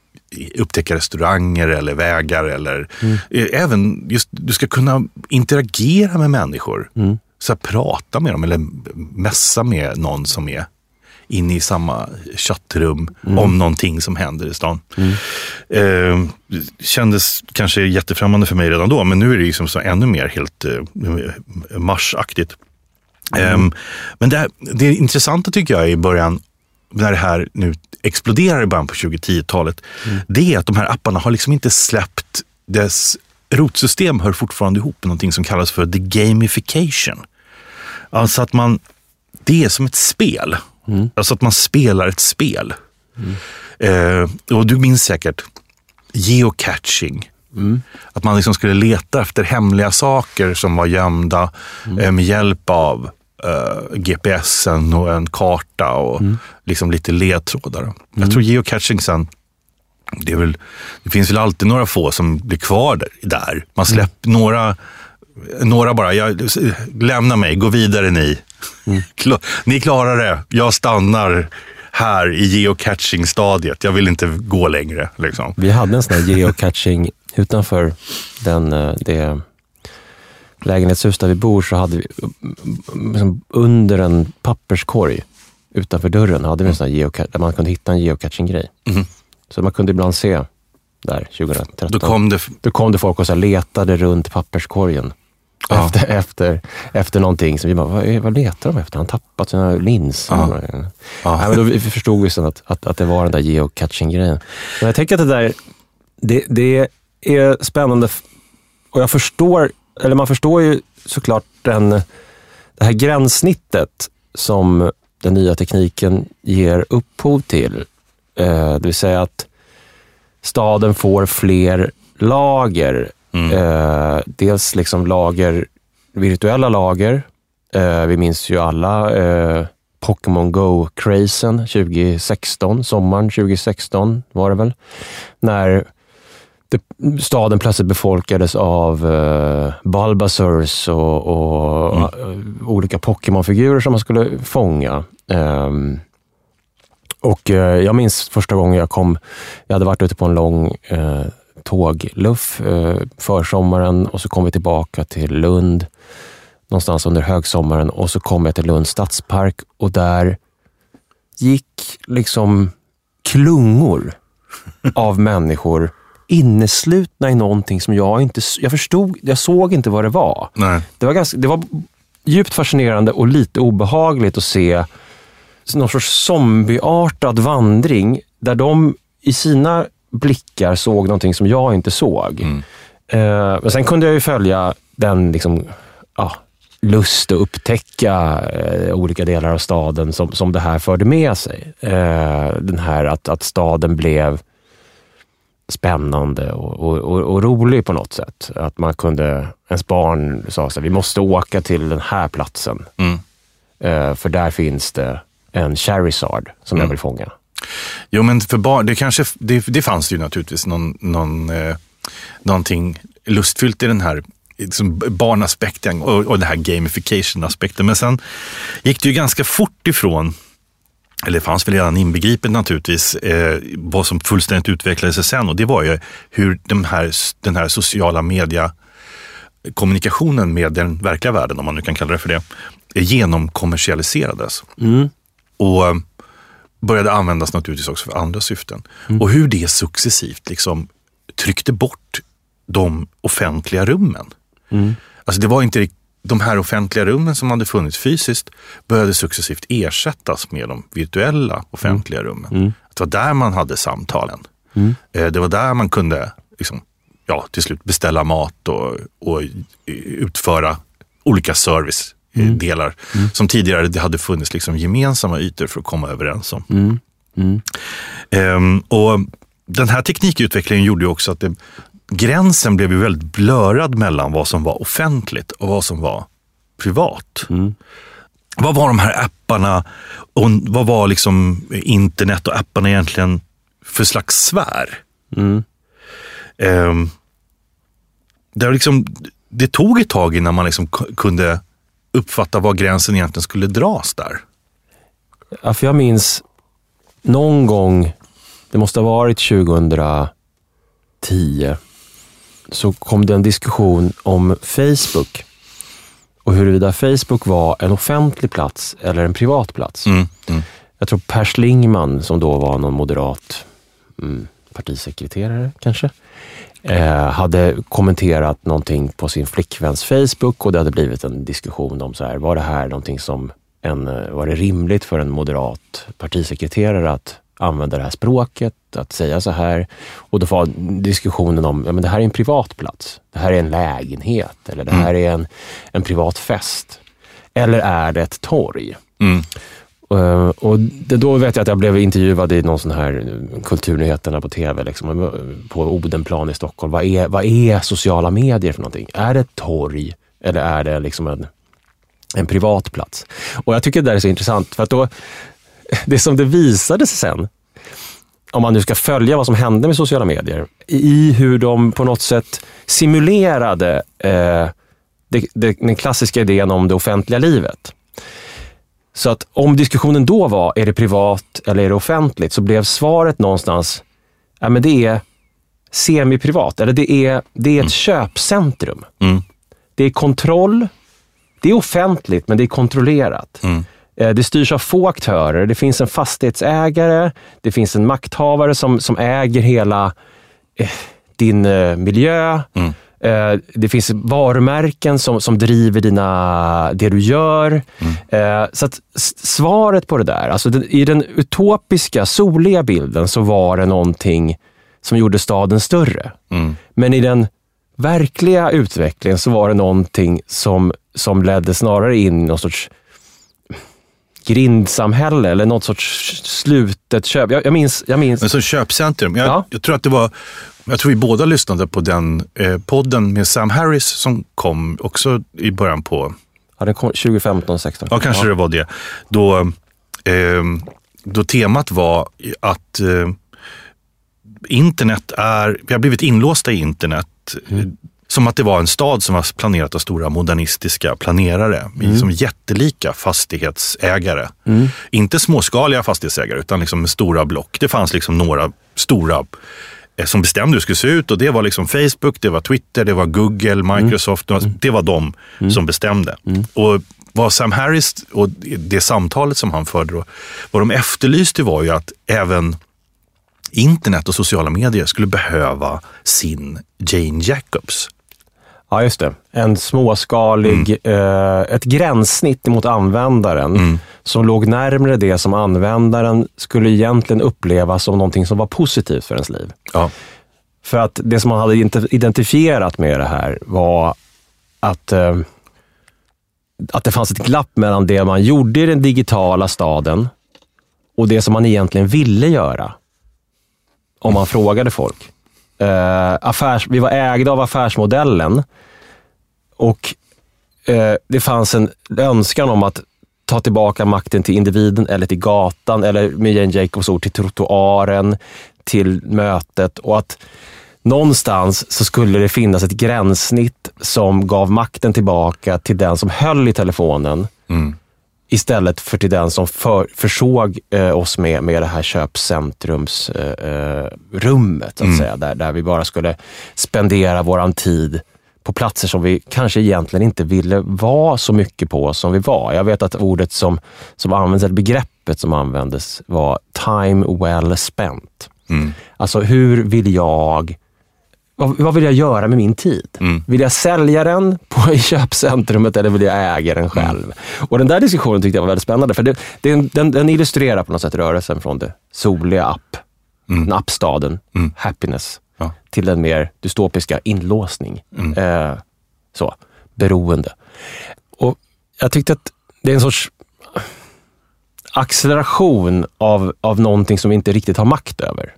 upptäcka restauranger eller vägar eller eh, även just du ska kunna interagera med människor. Så här, prata med dem eller mässa med någon som är inne i samma chattrum om någonting som händer i stan. Eh, kändes kanske jättefrämmande för mig redan då, men nu är det liksom så ännu mer helt eh, marsaktigt. Ehm, men det, det intressanta tycker jag i början, när det här nu exploderar i början på 2010-talet, det är att de här apparna har liksom inte släppt dess rotsystem hör fortfarande ihop med någonting som kallas för the gamification. Alltså att man, det är som ett spel. Alltså att man spelar ett spel. Eh, och du minns säkert geocaching. Att man liksom skulle leta efter hemliga saker som var gömda eh, med hjälp av eh, GPSen och en karta och liksom lite ledtrådar. Jag tror geocaching sen, det, är väl, det finns väl alltid några få som blir kvar där. Man släpper några, några bara, jag, lämna mig, gå vidare ni. <laughs> Kla- ni klarar det, jag stannar här i geocaching-stadiet. Jag vill inte gå längre. Liksom. Vi hade en sån här <laughs> geocaching utanför den, eh, det lägenhetshus där vi bor, så hade vi mm, liksom under en papperskorg utanför dörren hade vi en sån här där man kunde hitta en geocaching-grej. Mhm. Så man kunde ibland se där 2013. Då kom det Då kom det folk och så letade runt papperskorgen. Ja. Efter, efter, efter någonting. Så vi bara, vad, vad letar de efter? Han tappat sina linser. Ja. Ja. Nej, men då vi förstod vi sen att, att, att det var den där geocaching-grejen. Men jag tänker att det där, det, det är spännande. Och jag förstår, eller man förstår ju såklart den, det här gränssnittet som den nya tekniken ger upphov till. Eh, det vill säga att staden får fler lager. Eh, dels liksom lager, virtuella lager. Eh, vi minns ju alla Pokémon Go-crazen 2016, sommaren 2016 var det väl. När staden plötsligt befolkades av eh, Bulbasaurs och, och eh, olika Pokémon-figurer som man skulle fånga. Ehm, och eh, jag minns första gången jag kom, jag hade varit ute på en lång eh, tågluff eh, försommaren och så kom vi tillbaka till Lund någonstans under högsommaren och så kom jag till Lunds stadspark och där gick liksom klungor <laughs> av människor inneslutna i någonting som jag inte... Jag förstod, jag såg inte vad det var. Nej. Det var, ganska, det var djupt fascinerande och lite obehagligt att se någon sorts zombieartad vandring där de i sina blickar såg någonting som jag inte såg. Mm. Eh, men sen kunde jag ju följa den liksom, ja, lust att upptäcka eh, olika delar av staden som, som det här förde med sig. Eh, den här att, att staden blev spännande och, och, och, och rolig på något sätt. Att man kunde, ens barn sa att vi måste åka till den här platsen. Mm. Eh, för där finns det en Charizard som jag vill fånga. Jo, men för barn, det, kanske, det, det fanns ju naturligtvis någon, någon, eh, någonting lustfyllt i den här liksom barnaspekten och, och den här gamification-aspekten. Men sen gick det ju ganska fort ifrån eller fanns väl redan inbegripet naturligtvis, eh, vad som fullständigt utvecklade sig sen och det var ju hur de här, den här sociala media kommunikationen med den verkliga världen, om man nu kan kalla det för det, genomkommersialiserades. Mm. Och eh, började användas naturligtvis också för andra syften. Och hur det successivt liksom tryckte bort de offentliga rummen. Alltså det var inte de här offentliga rummen som hade funnits fysiskt började successivt ersättas med de virtuella offentliga rummen. Det var där man hade samtalen. Eh, Det var där man kunde liksom, ja, till slut beställa mat och, och utföra olika servicedelar som tidigare det hade funnits liksom gemensamma ytor för att komma överens om. Ehm, och den här teknikutvecklingen gjorde ju också att det, gränsen blev ju väldigt blörad mellan vad som var offentligt och vad som var privat. Vad var de här apparna och vad var liksom internet och apparna egentligen för slags sfär? Ehm, det, var liksom, det tog ett tag innan man liksom kunde uppfatta var gränsen egentligen skulle dras där. Ja, för jag minns någon gång, det måste ha varit 2010, så kom det en diskussion om Facebook och huruvida Facebook var en offentlig plats eller en privat plats. Mm, mm, Jag tror Per Schlingman, som då var någon moderat mm, partisekreterare kanske, eh, hade kommenterat någonting på sin flickväns Facebook och det hade blivit en diskussion om så här, var det här någonting som en, eh, var det rimligt för en moderat partisekreterare att använda det här språket, att säga så här. Och då var diskussionen om, ja men det här är en privat plats. Det här är en lägenhet eller det här är en, en privat fest. Eller är det ett torg? mm. Eh, och det, då vet jag att jag blev intervjuad i någon sån här eh, Kulturnyheterna på tv, liksom, eh, på Odenplan i Stockholm. Vad är, vad är sociala medier för någonting? Är det ett torg eller är det liksom en, en privat plats? Och jag tycker det där är så intressant, för att då, <laughs> det som det visade sig sen, om man nu ska följa vad som hände med sociala medier, i hur de på något sätt simulerade eh, det, det, den klassiska idén om det offentliga livet. Så att om diskussionen då var, är det privat eller är det offentligt? Så blev svaret någonstans, ja men det är semiprivat, eller det är, det är ett köpcentrum. Mm. Det är kontroll, det är offentligt men det är kontrollerat. Mm. Eh, Det styrs av få aktörer. Det finns en fastighetsägare, det finns en makthavare som, som äger hela eh, din eh, miljö. Mm. Det finns varumärken som, som driver dina, det du gör. Eh, så att svaret på det där, alltså den, i den utopiska, soliga bilden så var det någonting som gjorde staden större. Mm. Men i den verkliga utvecklingen så var det någonting som, som ledde snarare in i någon sorts grindsamhälle eller något sorts slutet köp. Jag, jag minns, jag minns Men som köpcentrum, jag, Ja. jag tror att det var, jag tror vi båda lyssnade på den eh, podden med Sam Harris som kom också i början på, ja, den kom 2015, 16. ja kanske det var det, då, eh, då temat var att eh, internet är, vi har blivit inlåsta i internet. eh, Som att det var en stad som var planerat av stora modernistiska planerare. Som jättelika fastighetsägare. Inte småskaliga fastighetsägare utan liksom stora block. Det fanns liksom några stora eh, som bestämde hur det skulle se ut. Och det var liksom Facebook, det var Twitter, det var Google, Microsoft. Det var, det var de som bestämde. Och vad Sam Harris och det samtalet som han förde, då, vad de efterlyste var ju att även internet och sociala medier skulle behöva sin Jane Jacobs. Ja, just det. En småskalig, eh, ett gränssnitt mot användaren som låg närmare det som användaren skulle egentligen uppleva som någonting som var positivt för ens liv. Ja. För att det som man hade identifierat med det här var att, eh, att det fanns ett glapp mellan det man gjorde i den digitala staden och det som man egentligen ville göra. Om man frågade folk. Eh, affärs, vi var ägda av affärsmodellen. Och eh, det fanns en önskan om att ta tillbaka makten till individen eller till gatan eller med Jane Jacobs ord till trottoaren, till mötet. Och att någonstans så skulle det finnas ett gränssnitt som gav makten tillbaka till den som höll i telefonen. Mm istället för till den som för, försåg eh, oss med, med det här köpcentrumsrummet, eh, att säga, där, där vi bara skulle spendera våran tid på platser som vi kanske egentligen inte ville vara så mycket på som vi var. Jag vet att ordet som, som används, eller begreppet som användes var time well spent. Mm. Alltså hur vill jag vad, vad vill jag göra med min tid? Mm. Vill jag sälja den på, <laughs> i köpcentrumet eller vill jag äga den själv? Och den där diskussionen tyckte jag var väldigt spännande, för det, det, den, den illustrerar på något sätt rörelsen från det soliga app, den appstaden, happiness, Ja. till den mer dystopiska inlåsning. Eh, så, beroende. Och jag tyckte att det är en sorts acceleration av, av någonting som vi inte riktigt har makt över.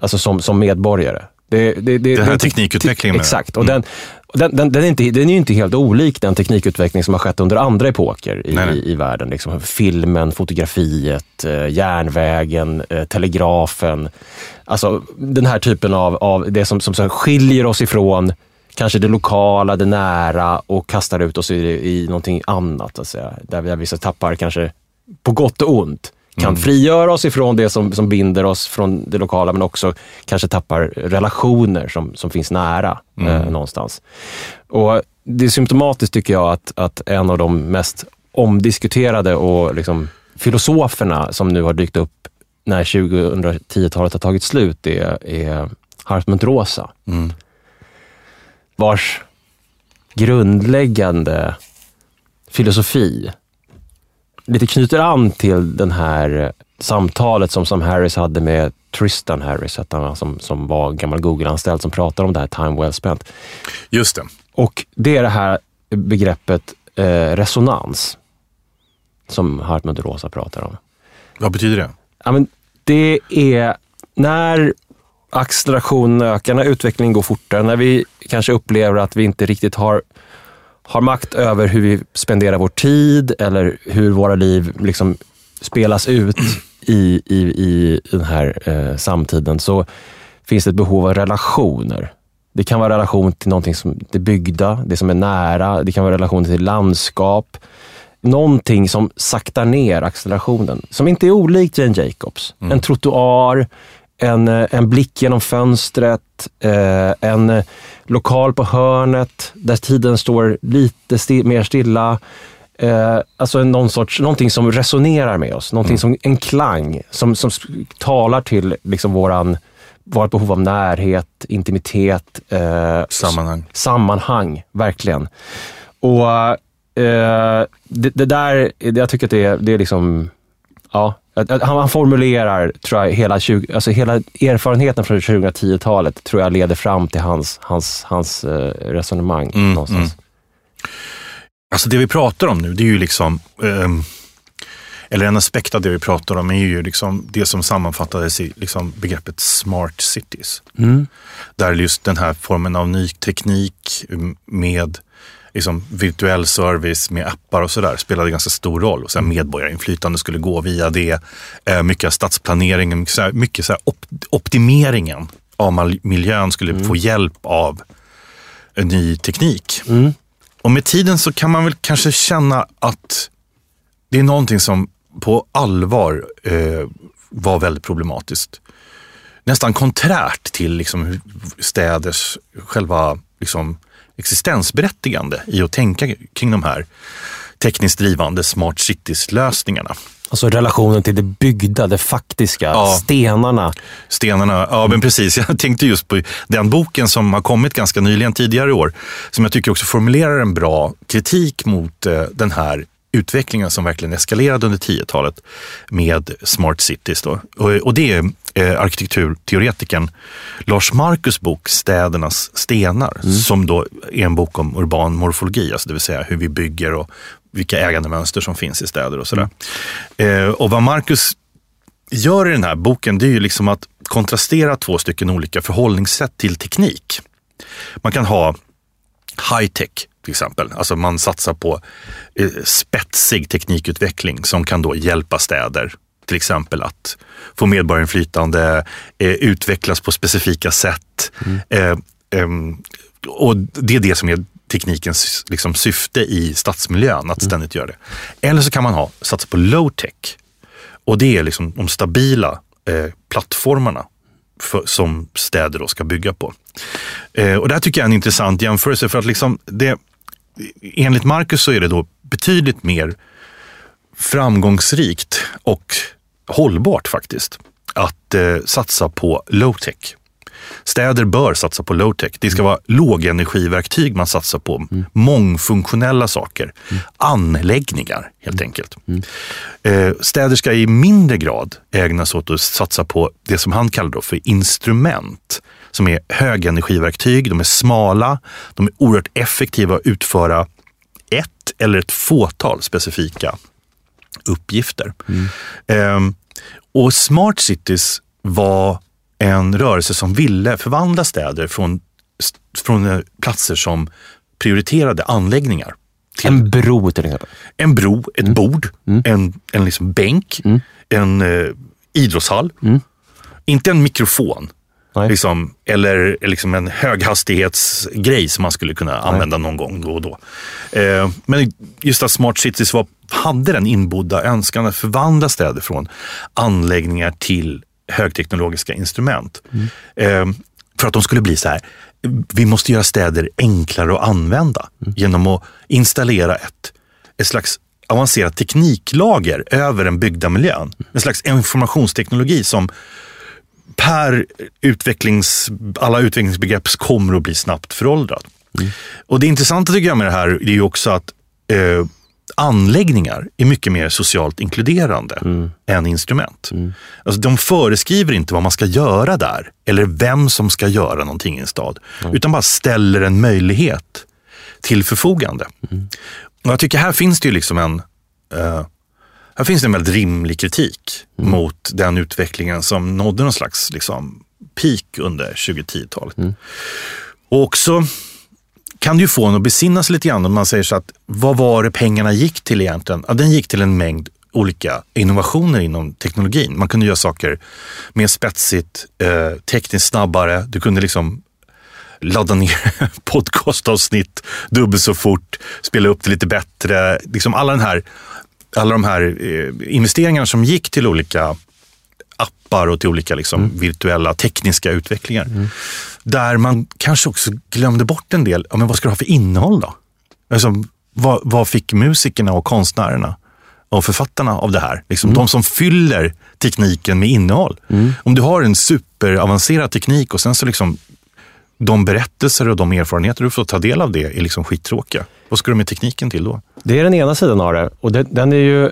Alltså som, som medborgare. Det, det, det, Den här teknikutvecklingen du? Exakt. Och den, och den, den, den, är inte, den är ju inte helt olik den teknikutveckling som har skett under andra epoker i, Nej, nej. i, i världen. Liksom filmen, fotografiet, eh, järnvägen, eh, telegrafen. Alltså den här typen av, av det som, som här skiljer oss ifrån kanske det lokala, det nära och kastar ut oss i, i någonting annat. Så att säga. Där vi vissa tappar kanske på gott och ont kan frigöra oss ifrån det som, som binder oss från det lokala, men också kanske tappar relationer som, som finns nära eh, någonstans. Och Det är symptomatiskt tycker jag att, att en av de mest omdiskuterade och liksom filosoferna som nu har dykt upp när 2010-talet har tagit slut är, är Hartmut Rosa. Mm. Vars grundläggande filosofi lite knyter an till den här eh, samtalet som Sam Harris hade med Tristan Harris, hette han, som, som var gammal Google-anställd som pratade om det här time well spent. Just det. Och det är det här begreppet eh, resonans som Hartmut Rosa pratar om. Vad betyder det? Ja, men det är när accelerationen ökar, när utvecklingen går fortare, när vi kanske upplever att vi inte riktigt har, har makt över hur vi spenderar vår tid eller hur våra liv liksom spelas ut i, i, i den här eh, samtiden, så finns det ett behov av relationer. Det kan vara relation till någonting som det byggda, det som är nära. Det kan vara relation till landskap. Någonting som saktar ner accelerationen. Som inte är olikt Jane Jacobs. En trottoar, en, eh, en blick genom fönstret, eh, en eh, lokal på hörnet där tiden står lite sti- mer stilla. Eh, alltså någon sorts, någonting som resonerar med oss. Någonting som, en klang som, som talar till liksom våran, vårt behov av närhet, intimitet, eh, Sammanhang. sammanhang, verkligen. Och eh, det, det där, jag tycker att det är, det är liksom, ja, han, han formulerar, tror jag, hela, 20, alltså hela erfarenheten från 2010-talet tror jag leder fram till hans, hans, hans eh, resonemang Mm, någonstans. Alltså det vi pratar om nu, det är ju liksom, ehm, eller en aspekt av det vi pratar om är ju liksom det som sammanfattades i liksom begreppet smart cities. Mm. Där just den här formen av ny teknik mm, med liksom virtuell service med appar och sådär spelade ganska stor roll. Och sen medborgarinflytande skulle gå via det. Eh, mycket av stadsplaneringen, mycket, så här, mycket så op optimeringen av miljön skulle få hjälp av en ny teknik. Mm. Och med tiden så kan man väl kanske känna att det är någonting som på allvar eh, var väldigt problematiskt. Nästan konträrt till liksom städers själva liksom, existensberättigande i att tänka kring de här tekniskt drivande smart cities-lösningarna. Alltså relationen till det byggda, det faktiska, ja. stenarna. Stenarna, ja men precis. <laughs> Jag tänkte just på den boken som har kommit ganska nyligen tidigare i år, som jag tycker också formulerar en bra kritik mot eh, den här utvecklingen som verkligen eskalerade under 10-talet med smart cities. Då. Och, det är eh, arkitekturteoretikern Lars Markus bok Städernas stenar, mm. som då är en bok om urban morfologi, alltså det vill säga hur vi bygger och vilka ägandemönster som finns i städer och sådär. Mm. Eh, och vad Marcus gör i den här boken, det är ju liksom att kontrastera två stycken olika förhållningssätt till teknik. Man kan ha high-tech till exempel. Alltså man satsar på eh, spetsig teknikutveckling som kan då hjälpa städer till exempel att få medborgarinflytande, eh, utvecklas på specifika sätt. Mm. Eh, eh, och det är det som är teknikens liksom, syfte i stadsmiljön, att mm. ständigt göra det. Eller så kan man ha, satsa på low tech. Och det är liksom de stabila eh, plattformarna för, som städer då ska bygga på. Och det här tycker jag är en intressant jämförelse för att liksom det, enligt Marcus så är det då betydligt mer framgångsrikt och hållbart faktiskt att eh, satsa på low tech. Städer bör satsa på low-tech. Det ska vara lågenergiverktyg man satsar på. Mm. Mångfunktionella saker. Mm. Anläggningar helt enkelt. Mm. Eh, städer ska i mindre grad ägna sig åt att satsa på det som han kallar för instrument. Som är högenergiverktyg, de är smala, de är oerhört effektiva att utföra ett eller ett fåtal specifika uppgifter. Mm. Eh, och smart cities var en rörelse som ville förvandla städer från, från eh, platser som prioriterade anläggningar. en bro till exempel? En bro, ett mm. bord, mm. en, en liksom bänk, mm. en eh, idrottshall. Mm. Inte en mikrofon. Liksom, eller liksom en höghastighetsgrej som man skulle kunna använda Nej. någon gång då och då. Eh, men just att Smart Cities var, hade den inbodda önskan att förvandla städer från anläggningar till högteknologiska instrument. Mm. Eh, för att de skulle bli så här, vi måste göra städer enklare att använda mm. genom att installera ett, ett slags avancerat tekniklager över den byggda miljön. Mm. En slags informationsteknologi som per utvecklings, alla utvecklingsbegrepp kommer att bli snabbt föråldrad. Mm. Och det intressanta tycker jag med det här är ju också att eh, anläggningar är mycket mer socialt inkluderande mm. än instrument. Mm. Alltså, de föreskriver inte vad man ska göra där eller vem som ska göra någonting i en stad. Mm. Utan bara ställer en möjlighet till förfogande. Mm. Och jag tycker här finns det ju liksom en uh, här finns det en väldigt rimlig kritik mm. mot den utvecklingen som nådde någon slags liksom, peak under 2010-talet. Mm. Och också kan det ju få en att besinna sig lite grann om man säger så att vad var det pengarna gick till egentligen? Ja, den gick till en mängd olika innovationer inom teknologin. Man kunde göra saker mer spetsigt, eh, tekniskt snabbare. Du kunde liksom ladda ner <laughs> podcastavsnitt dubbelt så fort, spela upp det lite bättre. Liksom alla, den här, alla de här eh, investeringarna som gick till olika appar och till olika liksom, mm. virtuella tekniska utvecklingar. Mm. Där man kanske också glömde bort en del, ja, men vad ska det ha för innehåll då? Alltså, vad, vad fick musikerna och konstnärerna och författarna av det här? Liksom, mm. De som fyller tekniken med innehåll. Mm. Om du har en superavancerad teknik och sen så liksom de berättelser och de erfarenheter du får ta del av det är liksom skittråkiga. Vad ska du med tekniken till då? Det är den ena sidan av det och den, den är ju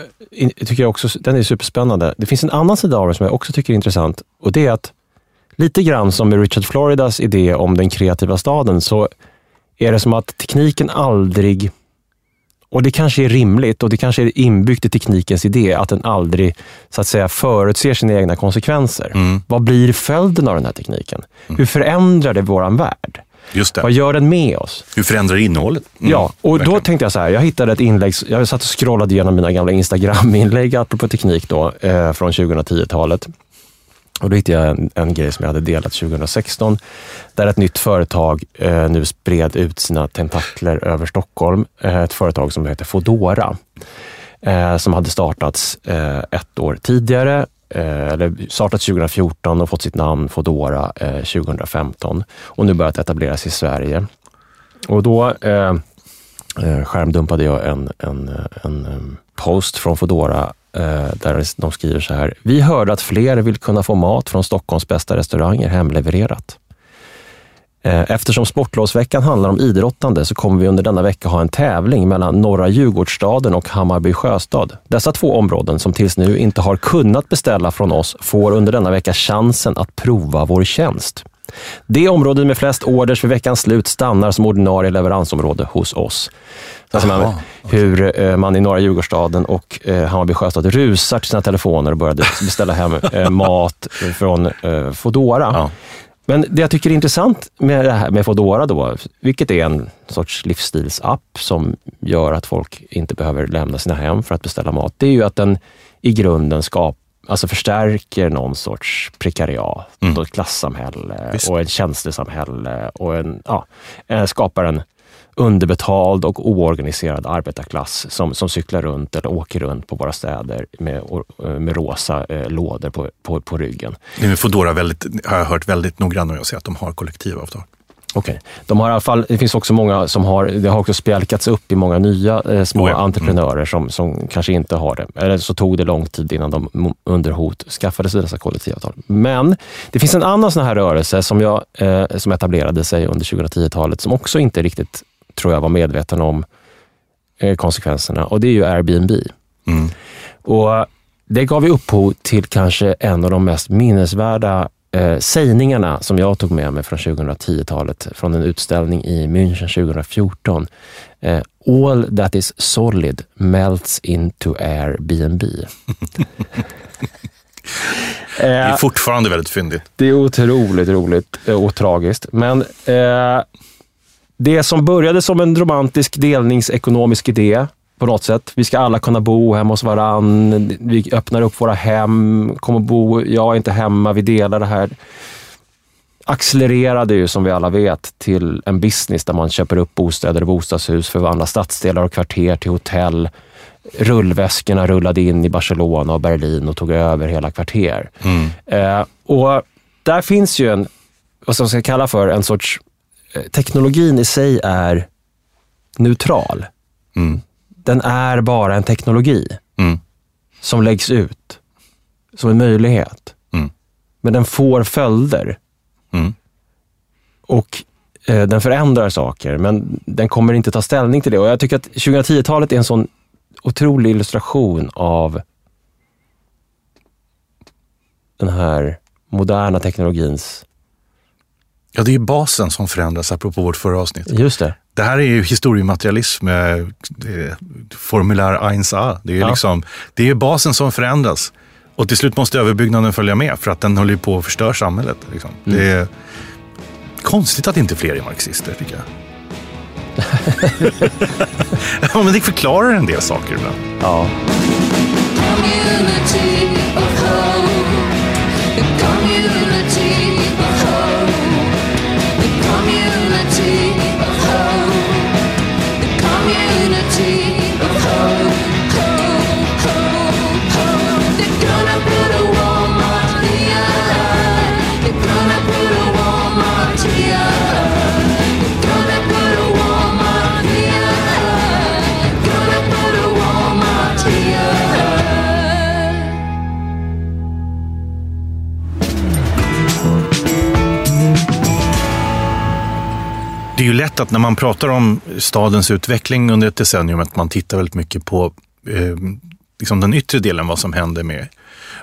tycker jag också, den är superspännande. Det finns en annan sida av det som jag också tycker är intressant och det är att lite grann som med Richard Floridas idé om den kreativa staden, så är det som att tekniken aldrig, och det kanske är rimligt och det kanske är inbyggt i teknikens idé, att den aldrig så att säga förutser sina egna konsekvenser. Mm. Vad blir följden av den här tekniken? Mm. Hur förändrar det vår värld? Just det. Vad gör den med oss? Hur förändrar innehållet? Mm, ja, och verkligen. då tänkte jag så här. Jag hittade ett inlägg. Jag satt och scrollade igenom mina gamla Instagram-inlägg, apropå teknik då, eh, från 2010-talet. Och då hittade jag en, en, grej som jag hade delat 2016, där ett nytt företag eh, nu spred ut sina tentakler över Stockholm. Eh, ett företag som heter Fodora, eh, som hade startats eh, ett år tidigare, Eh, eller startat 2014 och fått sitt namn Fodora 2015 eh, och nu börjat etableras i Sverige. Och då eh, eh skärmdumpade jag en, en, en, en post från Fodora eh, där de skriver så här. Vi hörde att fler vill kunna få mat från Stockholms bästa restauranger hemlevererat. Eh, eftersom sportlovsveckan handlar om idrottande så kommer vi under denna vecka ha en tävling mellan norra Djurgårdsstaden och Hammarby sjöstad. Dessa två områden som tills nu inte har kunnat beställa från oss får under denna vecka chansen att prova vår tjänst. Det område med flest orders för veckans slut stannar som ordinarie leveransområde hos oss. Alltså man, hur eh, man i norra Djurgårdsstaden och eh, Hammarby sjöstad rusar till sina telefoner och började beställa hem mat från Foodora. Ja. Men det jag tycker är intressant med det här med Foodora då, vilket är en sorts livsstilsapp som gör att folk inte behöver lämna sina hem för att beställa mat, det är ju att den i grunden skapar alltså förstärker någon sorts prekariat mm. och ett klassamhälle Visst. och ett tjänstesamhälle och en, ja, eh, skapar en underbetald och oorganiserad arbetarklass som, som cyklar runt eller åker runt på våra städer med, med rosa eh, lådor på, på, på ryggen. Är Foodora väldigt, har jag hört väldigt noggrant och jag säger att de har kollektivavtal. Okej. Okay. De har i alla fall, det finns också många som har, det har också spjälkats upp i många nya eh, små oh ja. entreprenörer mm. som, som kanske inte har det. Eller så tog det lång tid innan de under hot skaffade sig dessa kollektivavtal. Men det finns en annan sån här rörelse som, jag, eh, som etablerade sig under 2010-talet som också inte riktigt tror jag var medveten om eh, konsekvenserna och det är ju Airbnb. Mm. Och Det gav ju upphov till kanske en av de mest minnesvärda eh, sägningarna som jag tog med mig från 2010-talet, från en utställning i München 2014. Eh, All that is solid melts into Airbnb. <laughs> det är fortfarande väldigt fyndigt. Det är otroligt roligt och tragiskt. Men eh, det som började som en romantisk delningsekonomisk idé på något sätt. Vi ska alla kunna bo hemma hos varann. Vi öppnar upp våra hem, kommer bo, jag är inte hemma, vi delar det här. Accelererade ju som vi alla vet till en business där man köper upp bostäder och bostadshus, förvandlar stadsdelar och kvarter till hotell. Rullväskorna rullade in i Barcelona och Berlin och tog över hela kvarter. Mm. Eh, och där finns ju en, vad ska jag kalla för, en sorts teknologin i sig är neutral. Mm. Den är bara en teknologi mm. som läggs ut som en möjlighet. Mm. Men den får följder. Mm. Och eh, den förändrar saker, men den kommer inte ta ställning till det. Och Jag tycker att 2010-talet är en sån otrolig illustration av den här moderna teknologins Ja, det är basen som förändras, apropå vårt förra avsnitt. Just det. Det här är ju historiematerialism, eh, formulär 1A. Det är, ja. liksom, det är basen som förändras. Och till slut måste överbyggnaden följa med för att den håller på att förstöra samhället. Liksom. Mm. Det är konstigt att inte fler är marxister, tycker jag. <laughs> ja, men det förklarar en del saker ibland. Ja. Lätt att när man pratar om stadens utveckling under ett decennium, att man tittar väldigt mycket på eh, liksom den yttre delen, vad som händer med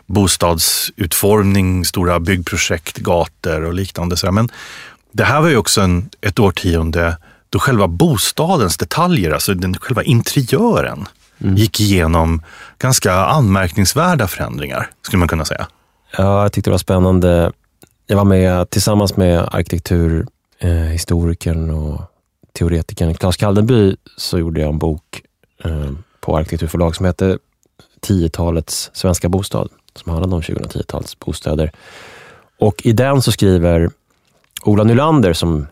bostadsutformning, stora byggprojekt, gator och liknande. Men det här var ju också en, ett årtionde då själva bostadens detaljer, alltså den, själva interiören, mm. gick igenom ganska anmärkningsvärda förändringar, skulle man kunna säga. Ja, jag tyckte det var spännande. Jag var med tillsammans med arkitektur eh, historikern och teoretikern Claes Kaldenby så gjorde jag en bok eh, på arkitekturförlag som hette 10-talets svenska bostad, som handlade om 2010-talets bostäder. Och i den så skriver Ola Nylander, som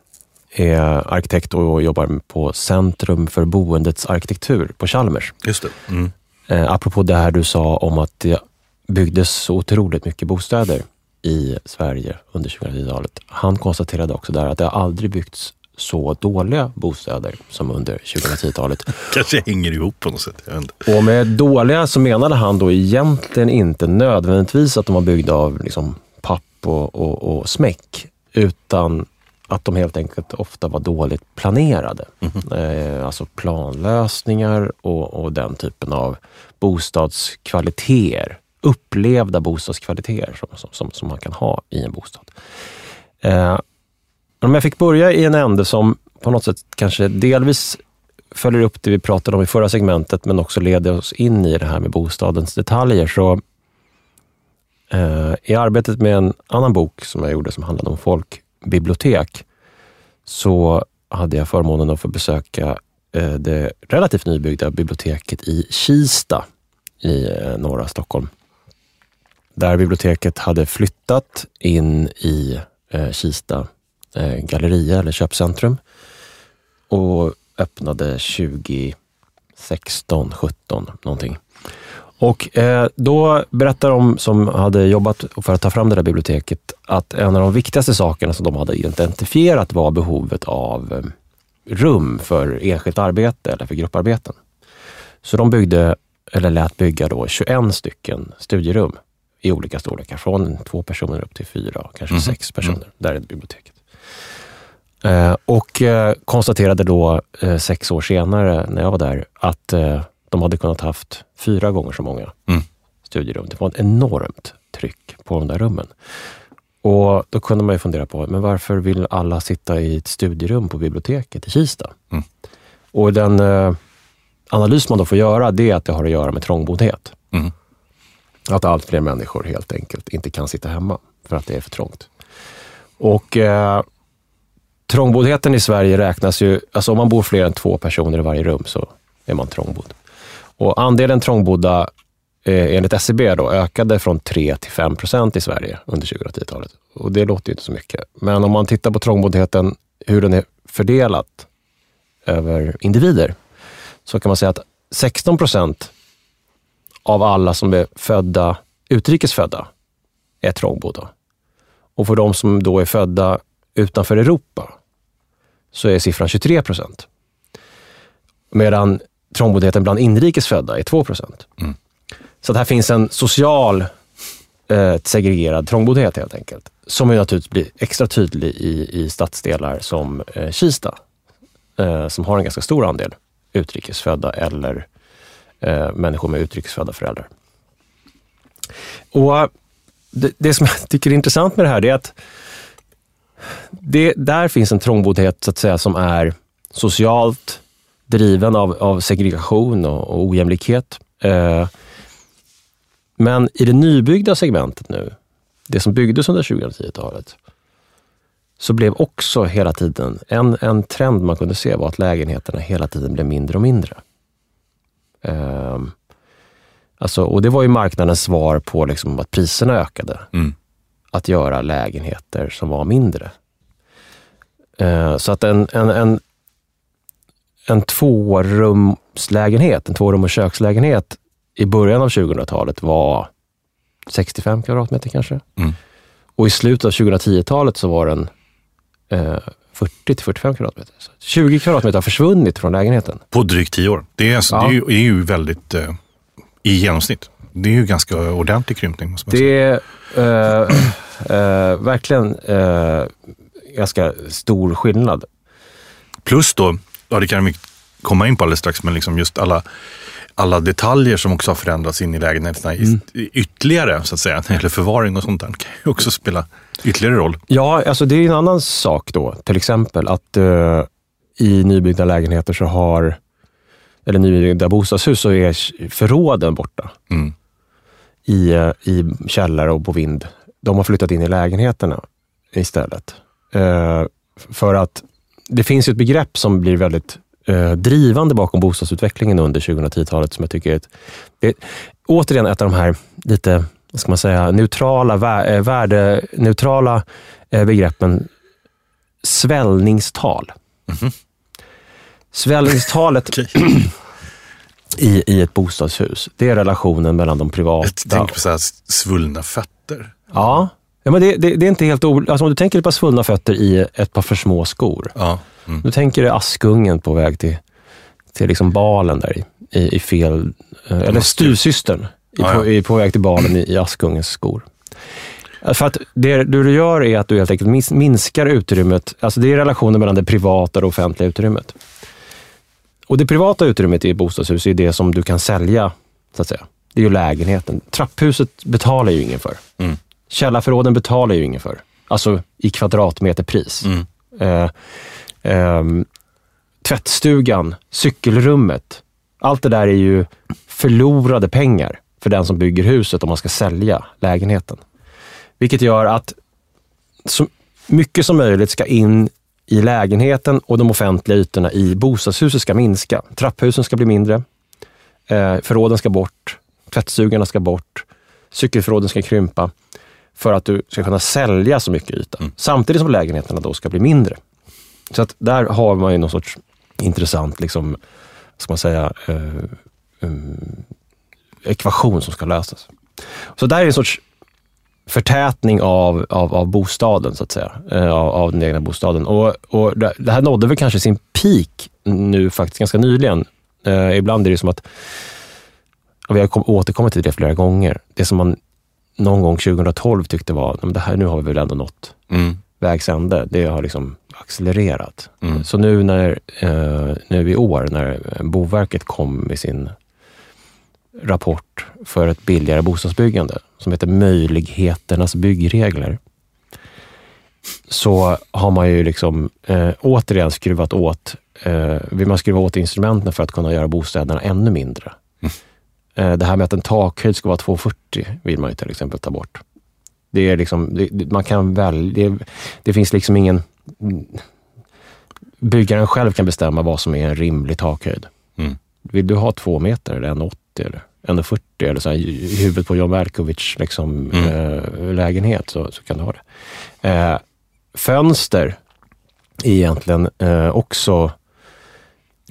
är arkitekt och jobbar på Centrum för boendets arkitektur på Chalmers. Just det. Mm. Eh, apropå det här du sa om att det byggdes så otroligt mycket bostäder i Sverige under 2010-talet. Han konstaterade också där att det har aldrig byggts så dåliga bostäder som under 2010-talet. <laughs> kanske hänger ihop på något sätt. Och med dåliga så menade han då egentligen inte nödvändigtvis att de var byggda av liksom papp och, och, och smäck, utan att de helt enkelt ofta var dåligt planerade. Eh, alltså planlösningar och, och den typen av bostadskvaliteter. Upplevda bostadskvaliteter som, som, som man kan ha i en bostad. Eh, om jag fick börja i en ände som på något sätt kanske delvis följer upp det vi pratade om i förra segmentet, men också leder oss in i det här med bostadens detaljer, så eh, i arbetet med en annan bok som jag gjorde som handlade om folkbibliotek, så hade jag förmånen att få besöka eh, det relativt nybyggda biblioteket i Kista i eh, norra Stockholm. Där biblioteket hade flyttat in i eh, Kista eh, galleria eller köpcentrum och öppnade 2016, 17 någonting. Och eh, då berättar de som hade jobbat för att ta fram det där biblioteket att en av de viktigaste sakerna som de hade identifierat var behovet av eh, rum för enskilt arbete eller för grupparbeten. Så de byggde, eller lät bygga då 21 stycken studierum i olika storlekar, från två personer upp till fyra, kanske Mhm. sex personer. Där är biblioteket. Eh, och eh, konstaterade då eh, sex år senare, när jag var där, att de hade kunnat haft fyra gånger så många Mm. studierum. Det var ett enormt tryck på de där rummen. Och Då kunde man ju fundera på, men varför vill alla sitta i ett studierum på biblioteket i Kista? Mm. Och den eh, analys man då får göra, det är att det har att göra med trångboddhet. Mm. Att allt fler människor helt enkelt inte kan sitta hemma för att det är för trångt. Och eh, Trångboddheten i Sverige räknas ju, alltså om man bor fler än två personer i varje rum så är man trångbodd. Och andelen trångbodda eh, enligt SCB då, ökade från 3 till 5 procent i Sverige under 2010-talet. Och det låter ju inte så mycket. Men om man tittar på trångboddheten, hur den är fördelat över individer, så kan man säga att 16 procent av alla som är födda, utrikesfödda är trångbodda. Och för de som då är födda utanför Europa så är siffran 23 procent. Medan trångboddheten bland inrikesfödda är 2 procent. Mm. Så att här finns en social eh, segregerad trångboddhet helt enkelt. Som ju naturligtvis blir extra tydlig i, i stadsdelar som eh, Kista, eh, som har en ganska stor andel utrikesfödda eller eh, människor med utrikesfödda föräldrar. Och eh, det, det som jag <laughs> tycker är intressant med det här, det är att det, där finns en trångboddhet så att säga, som är socialt driven av, av segregation och, och ojämlikhet. Eh, men i det nybyggda segmentet nu, det som byggdes under 2010-talet, så blev också hela tiden, en, en trend man kunde se var att lägenheterna hela tiden blev mindre och mindre. Eh, alltså, och det var ju marknadens svar på liksom att priserna ökade Mm. att göra lägenheter som var mindre. Eh, Så att en, en, en, en tvårumslägenhet, en tvårum och kökslägenhet i början av 2000-talet var 65 kvadratmeter kanske. Mm. Och i slutet av 2010-talet så var den eh, 40 till 45 kvadratmeter. Så 20 kvadratmeter har försvunnit från lägenheten. På drygt tio år. Det är, alltså, Ja. det är, ju, är ju väldigt eh, i genomsnitt. Det är ju ganska ordentlig krympning. Måste man säga. Det är eh, eh, verkligen eh, ganska stor skillnad. Plus då, ja det kan vi komma in på alldeles strax, men liksom just alla, alla detaljer som också har förändrats in i lägenheterna Mm. ytterligare, så att säga, <laughs> när det gäller förvaring och sånt där, kan ju också spela ytterligare roll. Ja, alltså det är en annan sak då. Till exempel att eh, i nybyggda lägenheter så har, eller nybyggda bostadshus så är förråden borta Mm. i, eh, i källare och på vind. De har flyttat in i lägenheterna istället. Eh, för att det finns ett begrepp som blir väldigt drivande bakom bostadsutvecklingen under 2010-talet som jag tycker är ett, är återigen ett av de här lite, vad ska man säga, neutrala, eh, värdeneutrala eh, begreppen svällningstal. Svällningstalet Okej. <clears throat> i, i ett bostadshus, det är relationen mellan de privata... Jag tänker på så här svullna fötter. Ja, ja men det, det, det är inte helt o... Alltså om du tänker på svullna fötter i ett par för små skor, Ja. Mm. Du tänker dig Askungen på väg till, till liksom balen där i, i, i fel... Eh, eller styvsystern i, Ja, på, på väg till balen i, i Askungens skor. För att det du gör är att du helt enkelt minskar utrymmet, alltså det är relationen mellan det privata och det offentliga utrymmet. Och det privata utrymmet i bostadshus är det som du kan sälja, så att säga. Det är ju lägenheten. Trapphuset betalar ju ingen för. Mm. Källarförråden betalar ju ingen för. Alltså i kvadratmeterpris. Mm. Eh, ehm, tvättstugan, cykelrummet. Allt det där är ju förlorade pengar för den som bygger huset om man ska sälja lägenheten. Vilket gör att så mycket som möjligt ska in i lägenheten och de offentliga ytorna i bostadshuset ska minska. Trapphusen ska bli mindre, eh, förråden ska bort, tvättstugorna ska bort, cykelförråden ska krympa för att du ska kunna sälja så mycket yta. Samtidigt som lägenheterna då ska bli mindre. Så att där har man ju någon sorts intressant, liksom, ska man säga, eh, um, ekvation som ska lösas. Så där är en sorts förtätning av, av, av bostaden, så att säga. Eh, Av, av den egna bostaden. Och, och det här nådde väl kanske sin peak nu faktiskt ganska nyligen. Eh, ibland är det som att, och vi har kom, återkommit till det flera gånger, det som man någon gång 2012 tyckte var, "Men det här, nu har vi väl ändå nått Mm. vägs ände. Det har liksom accelererat. Mm. Så nu, när, eh, nu i år, när Boverket kom med sin rapport för ett billigare bostadsbyggande, som heter Möjligheternas byggregler, så har man ju liksom eh, återigen skruvat åt, eh, vill man skruva åt instrumenten för att kunna göra bostäderna ännu mindre. Eh, det här med att en takhöjd ska vara 2,40 vill man ju till exempel ta bort. Det är liksom, det, man kan väl, det, det finns liksom ingen... Byggaren själv kan bestämma vad som är en rimlig takhöjd. Mm. Vill du ha två meter eller 1,80 eller 1,40 eller så här, i huvudet på John Malkovich liksom, Mm. eh, lägenhet så, så kan du ha det. Eh, fönster är egentligen eh, också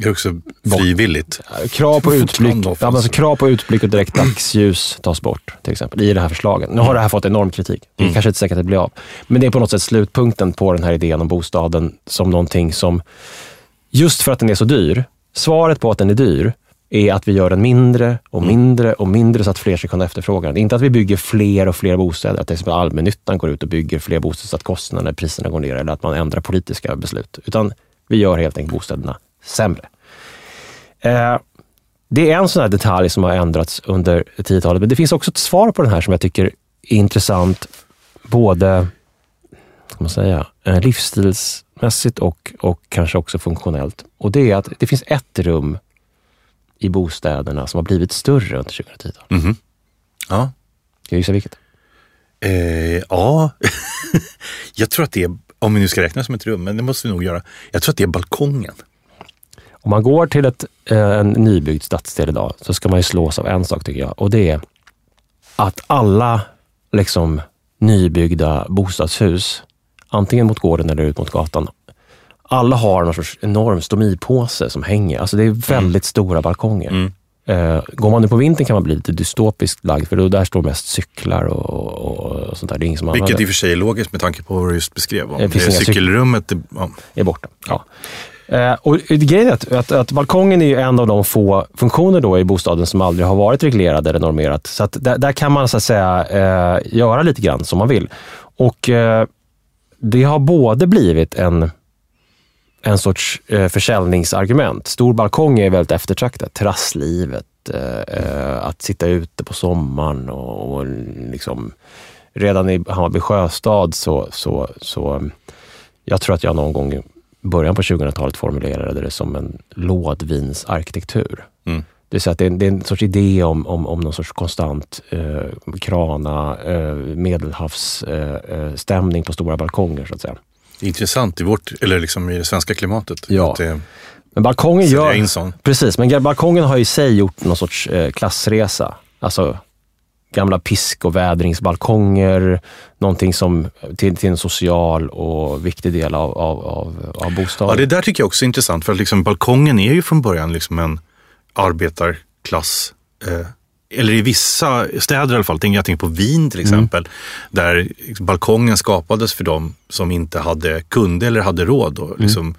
Det är också frivilligt. Krav på, utblick, ja, alltså krav på utblick och direkt dagsljus tas bort, till exempel, i det här förslaget. Nu har det här fått enorm kritik. Det är Mm. kanske inte säkert att det blir av. Men det är på något sätt slutpunkten på den här idén om bostaden som någonting som, just för att den är så dyr, svaret på att den är dyr är att vi gör den mindre och mindre och mindre så att fler ska kunna efterfråga den. Inte att vi bygger fler och fler bostäder, att till exempel allmännyttan går ut och bygger fler bostäder så att kostnaderna, priserna går ner eller att man ändrar politiska beslut. Utan vi gör helt enkelt bostäderna sämre. Eh, det är en sån här detalj som har ändrats under 10-talet, men det finns också ett svar på den här som jag tycker är intressant, både man säga, eh, livsstilsmässigt och, och kanske också funktionellt. Och det är att det finns ett rum i bostäderna som har blivit större under 2010-talet. Mhm. Ja. Ska jag gissa vilket? Eh, ja, <laughs> jag tror att det är, om vi nu ska räkna som ett rum, men det måste vi nog göra. Jag tror att det är balkongen. Om man går till ett, eh, en nybyggd stadsdel idag så ska man ju slås av en sak tycker jag och det är att alla liksom, nybyggda bostadshus, antingen mot gården eller ut mot gatan, alla har någon sorts enorm stomipåse som hänger. Alltså det är väldigt stora balkonger. Mm. Eh, går man nu på vintern kan man bli lite dystopiskt lagd för då där står mest cyklar och, och, och sånt där. Det är ingen som Vilket använder i och för sig är logiskt med tanke på vad du just beskrev. Om. Det finns Det cykel- cykelrummet, det, ja. är borta. Ja. Eh, och grejen är att, att, att balkongen är ju en av de få funktioner då i bostaden som aldrig har varit reglerad eller normerat. Så att där, där kan man så att säga eh, göra lite grann som man vill. Och eh, det har både blivit en, en sorts eh, försäljningsargument. Stor balkong är väldigt eftertraktat. Terrasslivet, eh, eh att sitta ute på sommaren och, och liksom redan i Hammarby sjöstad så, så, så jag tror att jag någon gång början på 2000-talet formulerade det som en lådvinsarkitektur. Mm. Det, är så att det, är, det är en sorts idé om, om, om någon sorts konstant eh, krana, eh, medelhavsstämning eh, på stora balkonger, så att säga. Intressant i, vårt, eller liksom i det svenska klimatet. Ja. Det Men balkongen gör... Precis, men balkongen har i sig gjort någon sorts eh, klassresa. Alltså gamla pisk och vädringsbalkonger, någonting som till, till en social och viktig del av, av, av, av bostaden. Ja, det där tycker jag också är intressant. För att liksom, balkongen är ju från början liksom en arbetarklass. Eh, eller i vissa städer i alla fall. Jag tänker på Wien till exempel. Där liksom balkongen skapades för dem som inte hade, kunde eller hade råd. Och liksom,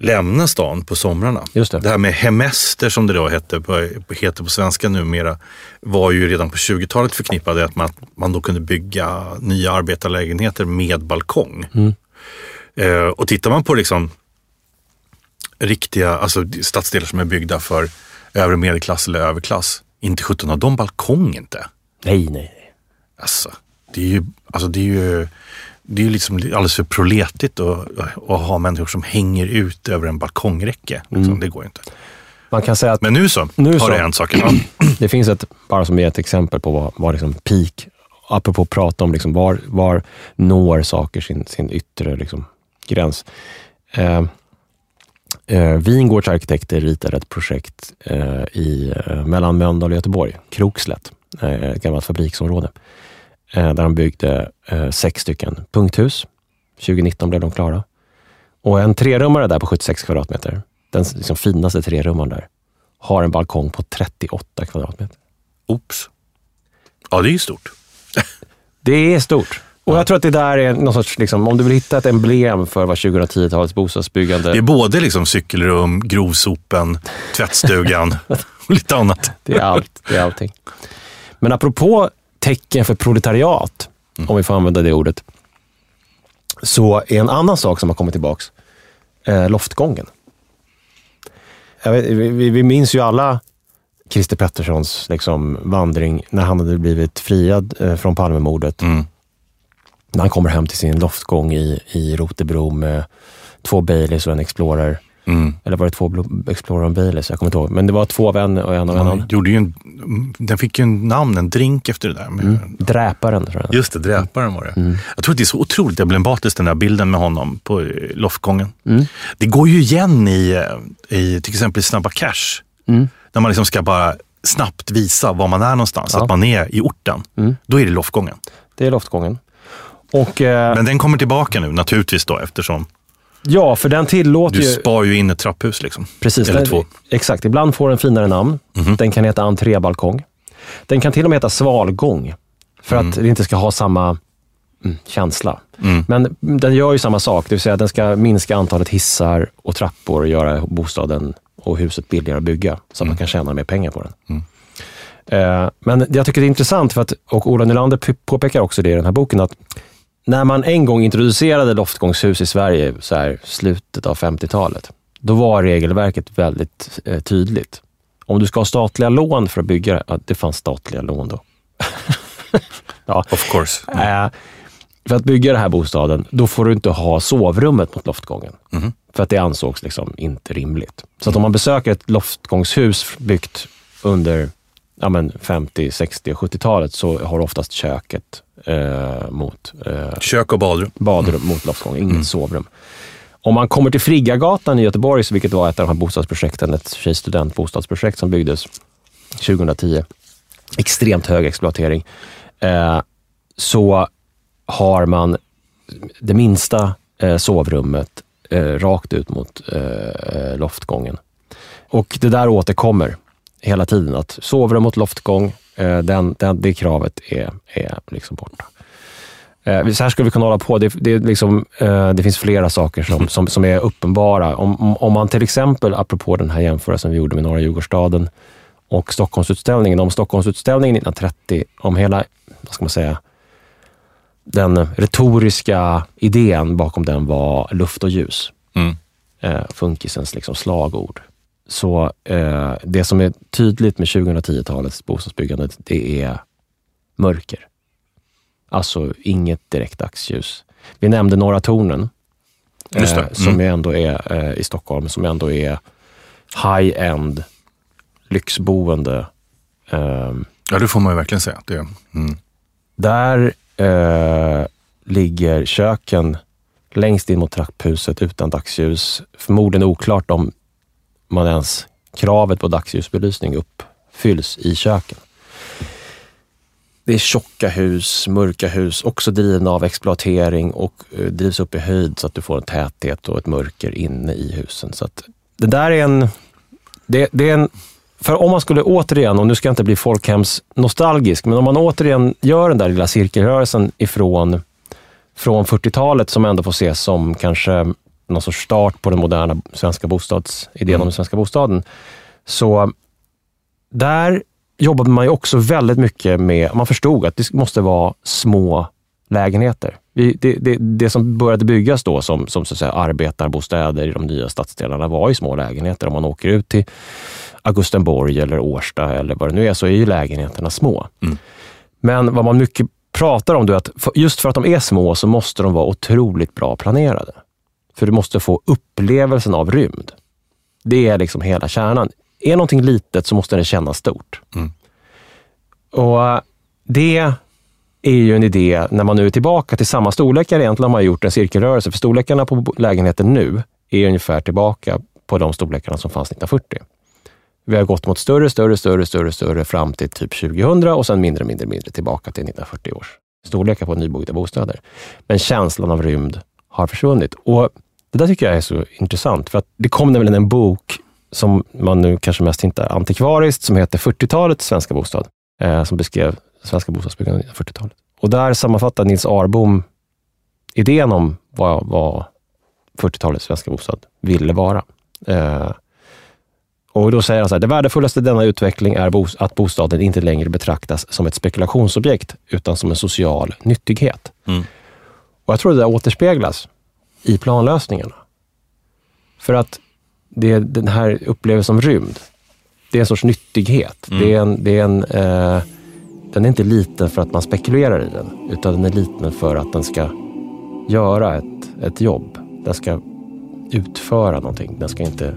lämna stan på somrarna. Just det. det här med hemester som det då hette på, heter på svenska numera var ju redan på 20-talet förknippade att man, man då kunde bygga nya arbetarlägenheter med balkong. Mm. Eh, och tittar man på liksom riktiga alltså stadsdelar som är byggda för övre medelklass eller överklass, inte sjutton har de balkong inte. Nej, nej, nej. Alltså, det är ju, alltså det är ju, det är ju liksom alldeles för proletigt att, ha människor som hänger ut över en balkongräcke. Liksom. Mm. Det går ju inte. Man kan säga att Men nu så Nu har så. det hänt saker. <clears throat> det finns ett, bara som ett exempel på vad, vad liksom peak, apropå att prata om liksom var, var når saker sin, sin yttre liksom, gräns. Eh, eh, Vingårds arkitekter ritade ett projekt eh, i, eh, mellan Mölndal och Göteborg, Krokslätt, eh, ett gammalt fabriksområde, eh, där de byggde eh, sex stycken punkthus. 2019 blev de klara. Och en trerummare där på 76 kvadratmeter, den liksom finaste trerummaren där, har en balkong på 38 kvadratmeter. Oops. Ja, det är stort. <laughs> Det är stort. Och jag tror att det där är någon sorts, liksom, om du vill hitta ett emblem för vad 2010-talets bostadsbyggande... Det är både liksom cykelrum, grovsopen, tvättstugan <laughs> och lite annat. Det är allt. Det är allting. Men apropå tecken för proletariat, om vi får använda det ordet, så är en annan sak som har kommit tillbaks eh, loftgången. Vet, vi, vi- vi minns ju alla Christer Petterssons liksom, vandring när han hade blivit friad eh, från Palmemordet. Mm. När han kommer hem till sin loftgång i, i Rotebro med två Baileys och en Explorer. Mm. Eller var det två Blo- Explorer och en Baileys? Jag kommer inte ihåg. Men det var två av en och en av en Ja, annan. gjorde ju en, den fick ju en namn, en drink efter det där. Mm. Dräparen, tror jag. Just det, dräparen var det. Mm. Jag tror att det är så otroligt emblematiskt den där bilden med honom på eh, loftgången. Mm. Det går ju igen i, eh, i till exempel i Snabba Cash. Mm. När man liksom ska bara snabbt visa var man är någonstans, Ja. att man är i orten. Mm. Då är det loftgången. Det är loftgången. Och, eh, Men den kommer tillbaka nu naturligtvis då eftersom ja, för den tillåter du ju... spar ju in ett trapphus. Liksom. Precis, eller den, två. Exakt, ibland får den finare namn. Mhm. Den kan heta entrébalkong. Den kan till och med heta svalgång. För att det inte ska ha samma mm, känsla. Mm. Men den gör ju samma sak, det vill säga den ska minska antalet hissar och trappor och göra bostaden och huset billigare att bygga, så att man kan tjäna mer pengar på den. Mm. Eh, Men jag tycker det är intressant, för att, och Ola Nylander påpekar också det i den här boken, att när man en gång introducerade loftgångshus i Sverige, så här, slutet av 50-talet, då var regelverket väldigt eh, tydligt. Om du ska ha statliga lån för att bygga det, ja, det fanns statliga lån då. <laughs> ja, Of course. Eh, för att bygga den här bostaden, då får du inte ha sovrummet mot loftgången. Mhm. För att det ansågs liksom inte rimligt. Så att om man besöker ett loftgångshus byggt under ja men 50, 60 och 70-talet så har oftast köket eh, mot eh, Kök och badrum. badrum mot loftgång, inget sovrum. Om man kommer till Friggagatan i Göteborg, vilket var ett av de här bostadsprojekten, ett studentbostadsprojekt som byggdes 2010, extremt hög exploatering, eh, så har man det minsta eh, sovrummet eh, rakt ut mot eh, loftgången. Och det där återkommer hela tiden, att sovrum mot loftgång, eh, den, den, det kravet är, är liksom borta. Eh, så här skulle vi kunna hålla på. Det, det, liksom, eh, det finns flera saker som, som, som är uppenbara. Om, om- man till exempel, apropå den här jämförelsen vi gjorde med Norra Djurgårdsstaden och Stockholmsutställningen, om Stockholmsutställningen 1930, om hela, vad ska man säga, den retoriska idén bakom den var luft och ljus. Mm. Funkisens liksom slagord. Så eh, det som är tydligt med 2010-talets bostadsbyggande, det är mörker. Alltså inget direkt dagsljus. Vi nämnde Norra Tornen, eh, som Mm. ju ändå är eh, i Stockholm, som ändå är high-end lyxboende. Ehm, Ja, det får man ju verkligen säga. Det, mm. Där eh, ligger köken längst in mot trapphuset utan dagsljus. Förmodligen oklart om man ens kravet på dagsljusbelysning uppfylls i köken. Det är tjocka hus, mörka hus, också drivna av exploatering och eh, drivs upp i höjd så att du får en täthet och ett mörker inne i husen. Så att det där är en... Det, det är en för om man skulle återigen, och nu ska jag inte bli folkhems nostalgisk, men om man återigen gör den där lilla cirkelrörelsen ifrån från 40-talet som ändå får ses som kanske någon sorts start på den moderna svenska bostadsidén mm. om den svenska bostaden. Så där jobbade man ju också väldigt mycket med, man förstod att det måste vara små lägenheter. Det, det, det som började byggas då som, som så att säga, arbetarbostäder i de nya stadsdelarna var ju små lägenheter. Om man åker ut till Augustenborg eller Årsta eller vad det nu är, så är ju lägenheterna små. Mm. Men vad man mycket pratar om, är att just för att de är små så måste de vara otroligt bra planerade. För du måste få upplevelsen av rymd. Det är liksom hela kärnan. Är någonting litet så måste det kännas stort. Mm. Och det är ju en idé när man nu är tillbaka till samma storlekar. Egentligen har man gjort en cirkelrörelse, för storlekarna på lägenheten nu är ungefär tillbaka på de storlekarna som fanns 1940. Vi har gått mot större, större, större, större, större fram till typ 2000 och sen mindre, mindre, mindre tillbaka till 1940 års storlekar på nybyggda bostäder. Men känslan av rymd har försvunnit. Och Det där tycker jag är så intressant, för att det kom nämligen en bok som man nu kanske mest hittar antikvariskt, som heter 40-talets svenska bostad, eh, som beskrev svenska bostadsbyggandet på 40-talet. Och där sammanfattar Nils Arbom idén om vad, vad 40-talets svenska bostad ville vara. Eh, och då säger han så här, det värdefullaste i denna utveckling är att bostaden inte längre betraktas som ett spekulationsobjekt, utan som en social nyttighet. Mm. Och Jag tror det där återspeglas i planlösningarna. För att det är den här upplevelsen av rymd, det är en sorts nyttighet. Mm. Det är en, det är en, eh, den är inte liten för att man spekulerar i den, utan den är liten för att den ska göra ett, ett jobb. Den ska utföra någonting. Den ska inte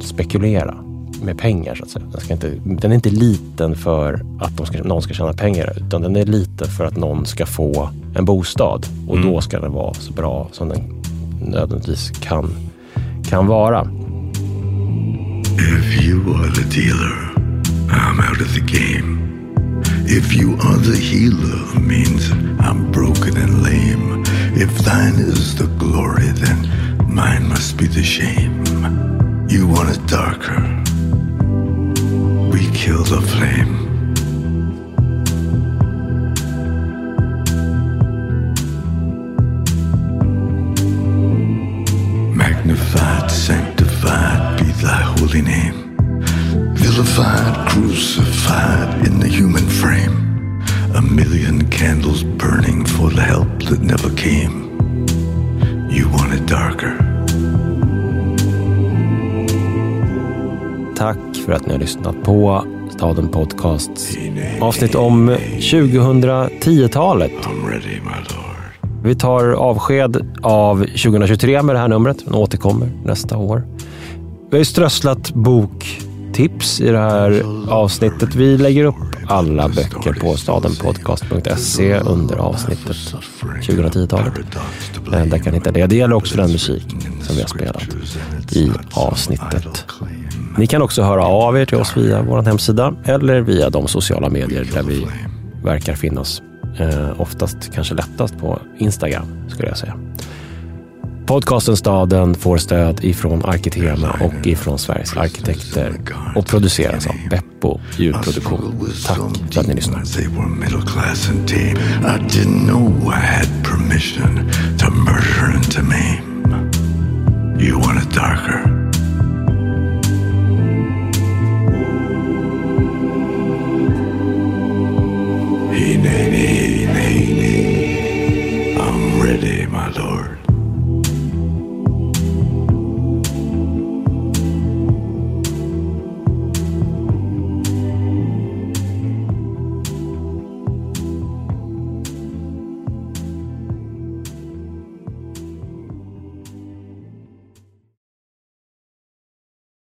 spekulera med pengar. Så att säga. Den, ska inte, den är inte liten för att de ska, någon ska tjäna pengar, utan den är liten för att någon ska få en bostad. Och mm. då ska den vara så bra som den nödvändigtvis kan, kan vara. If you are the dealer, I'm out of the game. If you are the healer, means I'm broken and lame. If thine is the glory, then mine must be the shame. You want it darker. We kill the flame. Magnified, sanctified be thy holy name. Vilified, crucified in the human frame. A million candles burning for the help that never came. You want it darker. Tack för att ni har lyssnat på Staden Podcast. Avsnitt om 2010-talet. Vi tar avsked av 2023 med det här numret, men återkommer nästa år. Vi har ju strösslat boktips i det här avsnittet. Vi lägger upp alla böcker på stadenpodcast.se under avsnittet 2010-talet. Eh, där kan ni hitta det. Det gäller också den musik som vi har spelat i avsnittet. Ni kan också höra av er till oss via vår hemsida eller via de sociala medier där vi verkar finnas. Eh, oftast kanske lättast på Instagram skulle jag säga. Podcasten Staden får stöd ifrån Arkitema och ifrån Sveriges arkitekter och produceras av Beppo ljudproduktion. Tack för att ni lyssnar. You want it darker. Baby.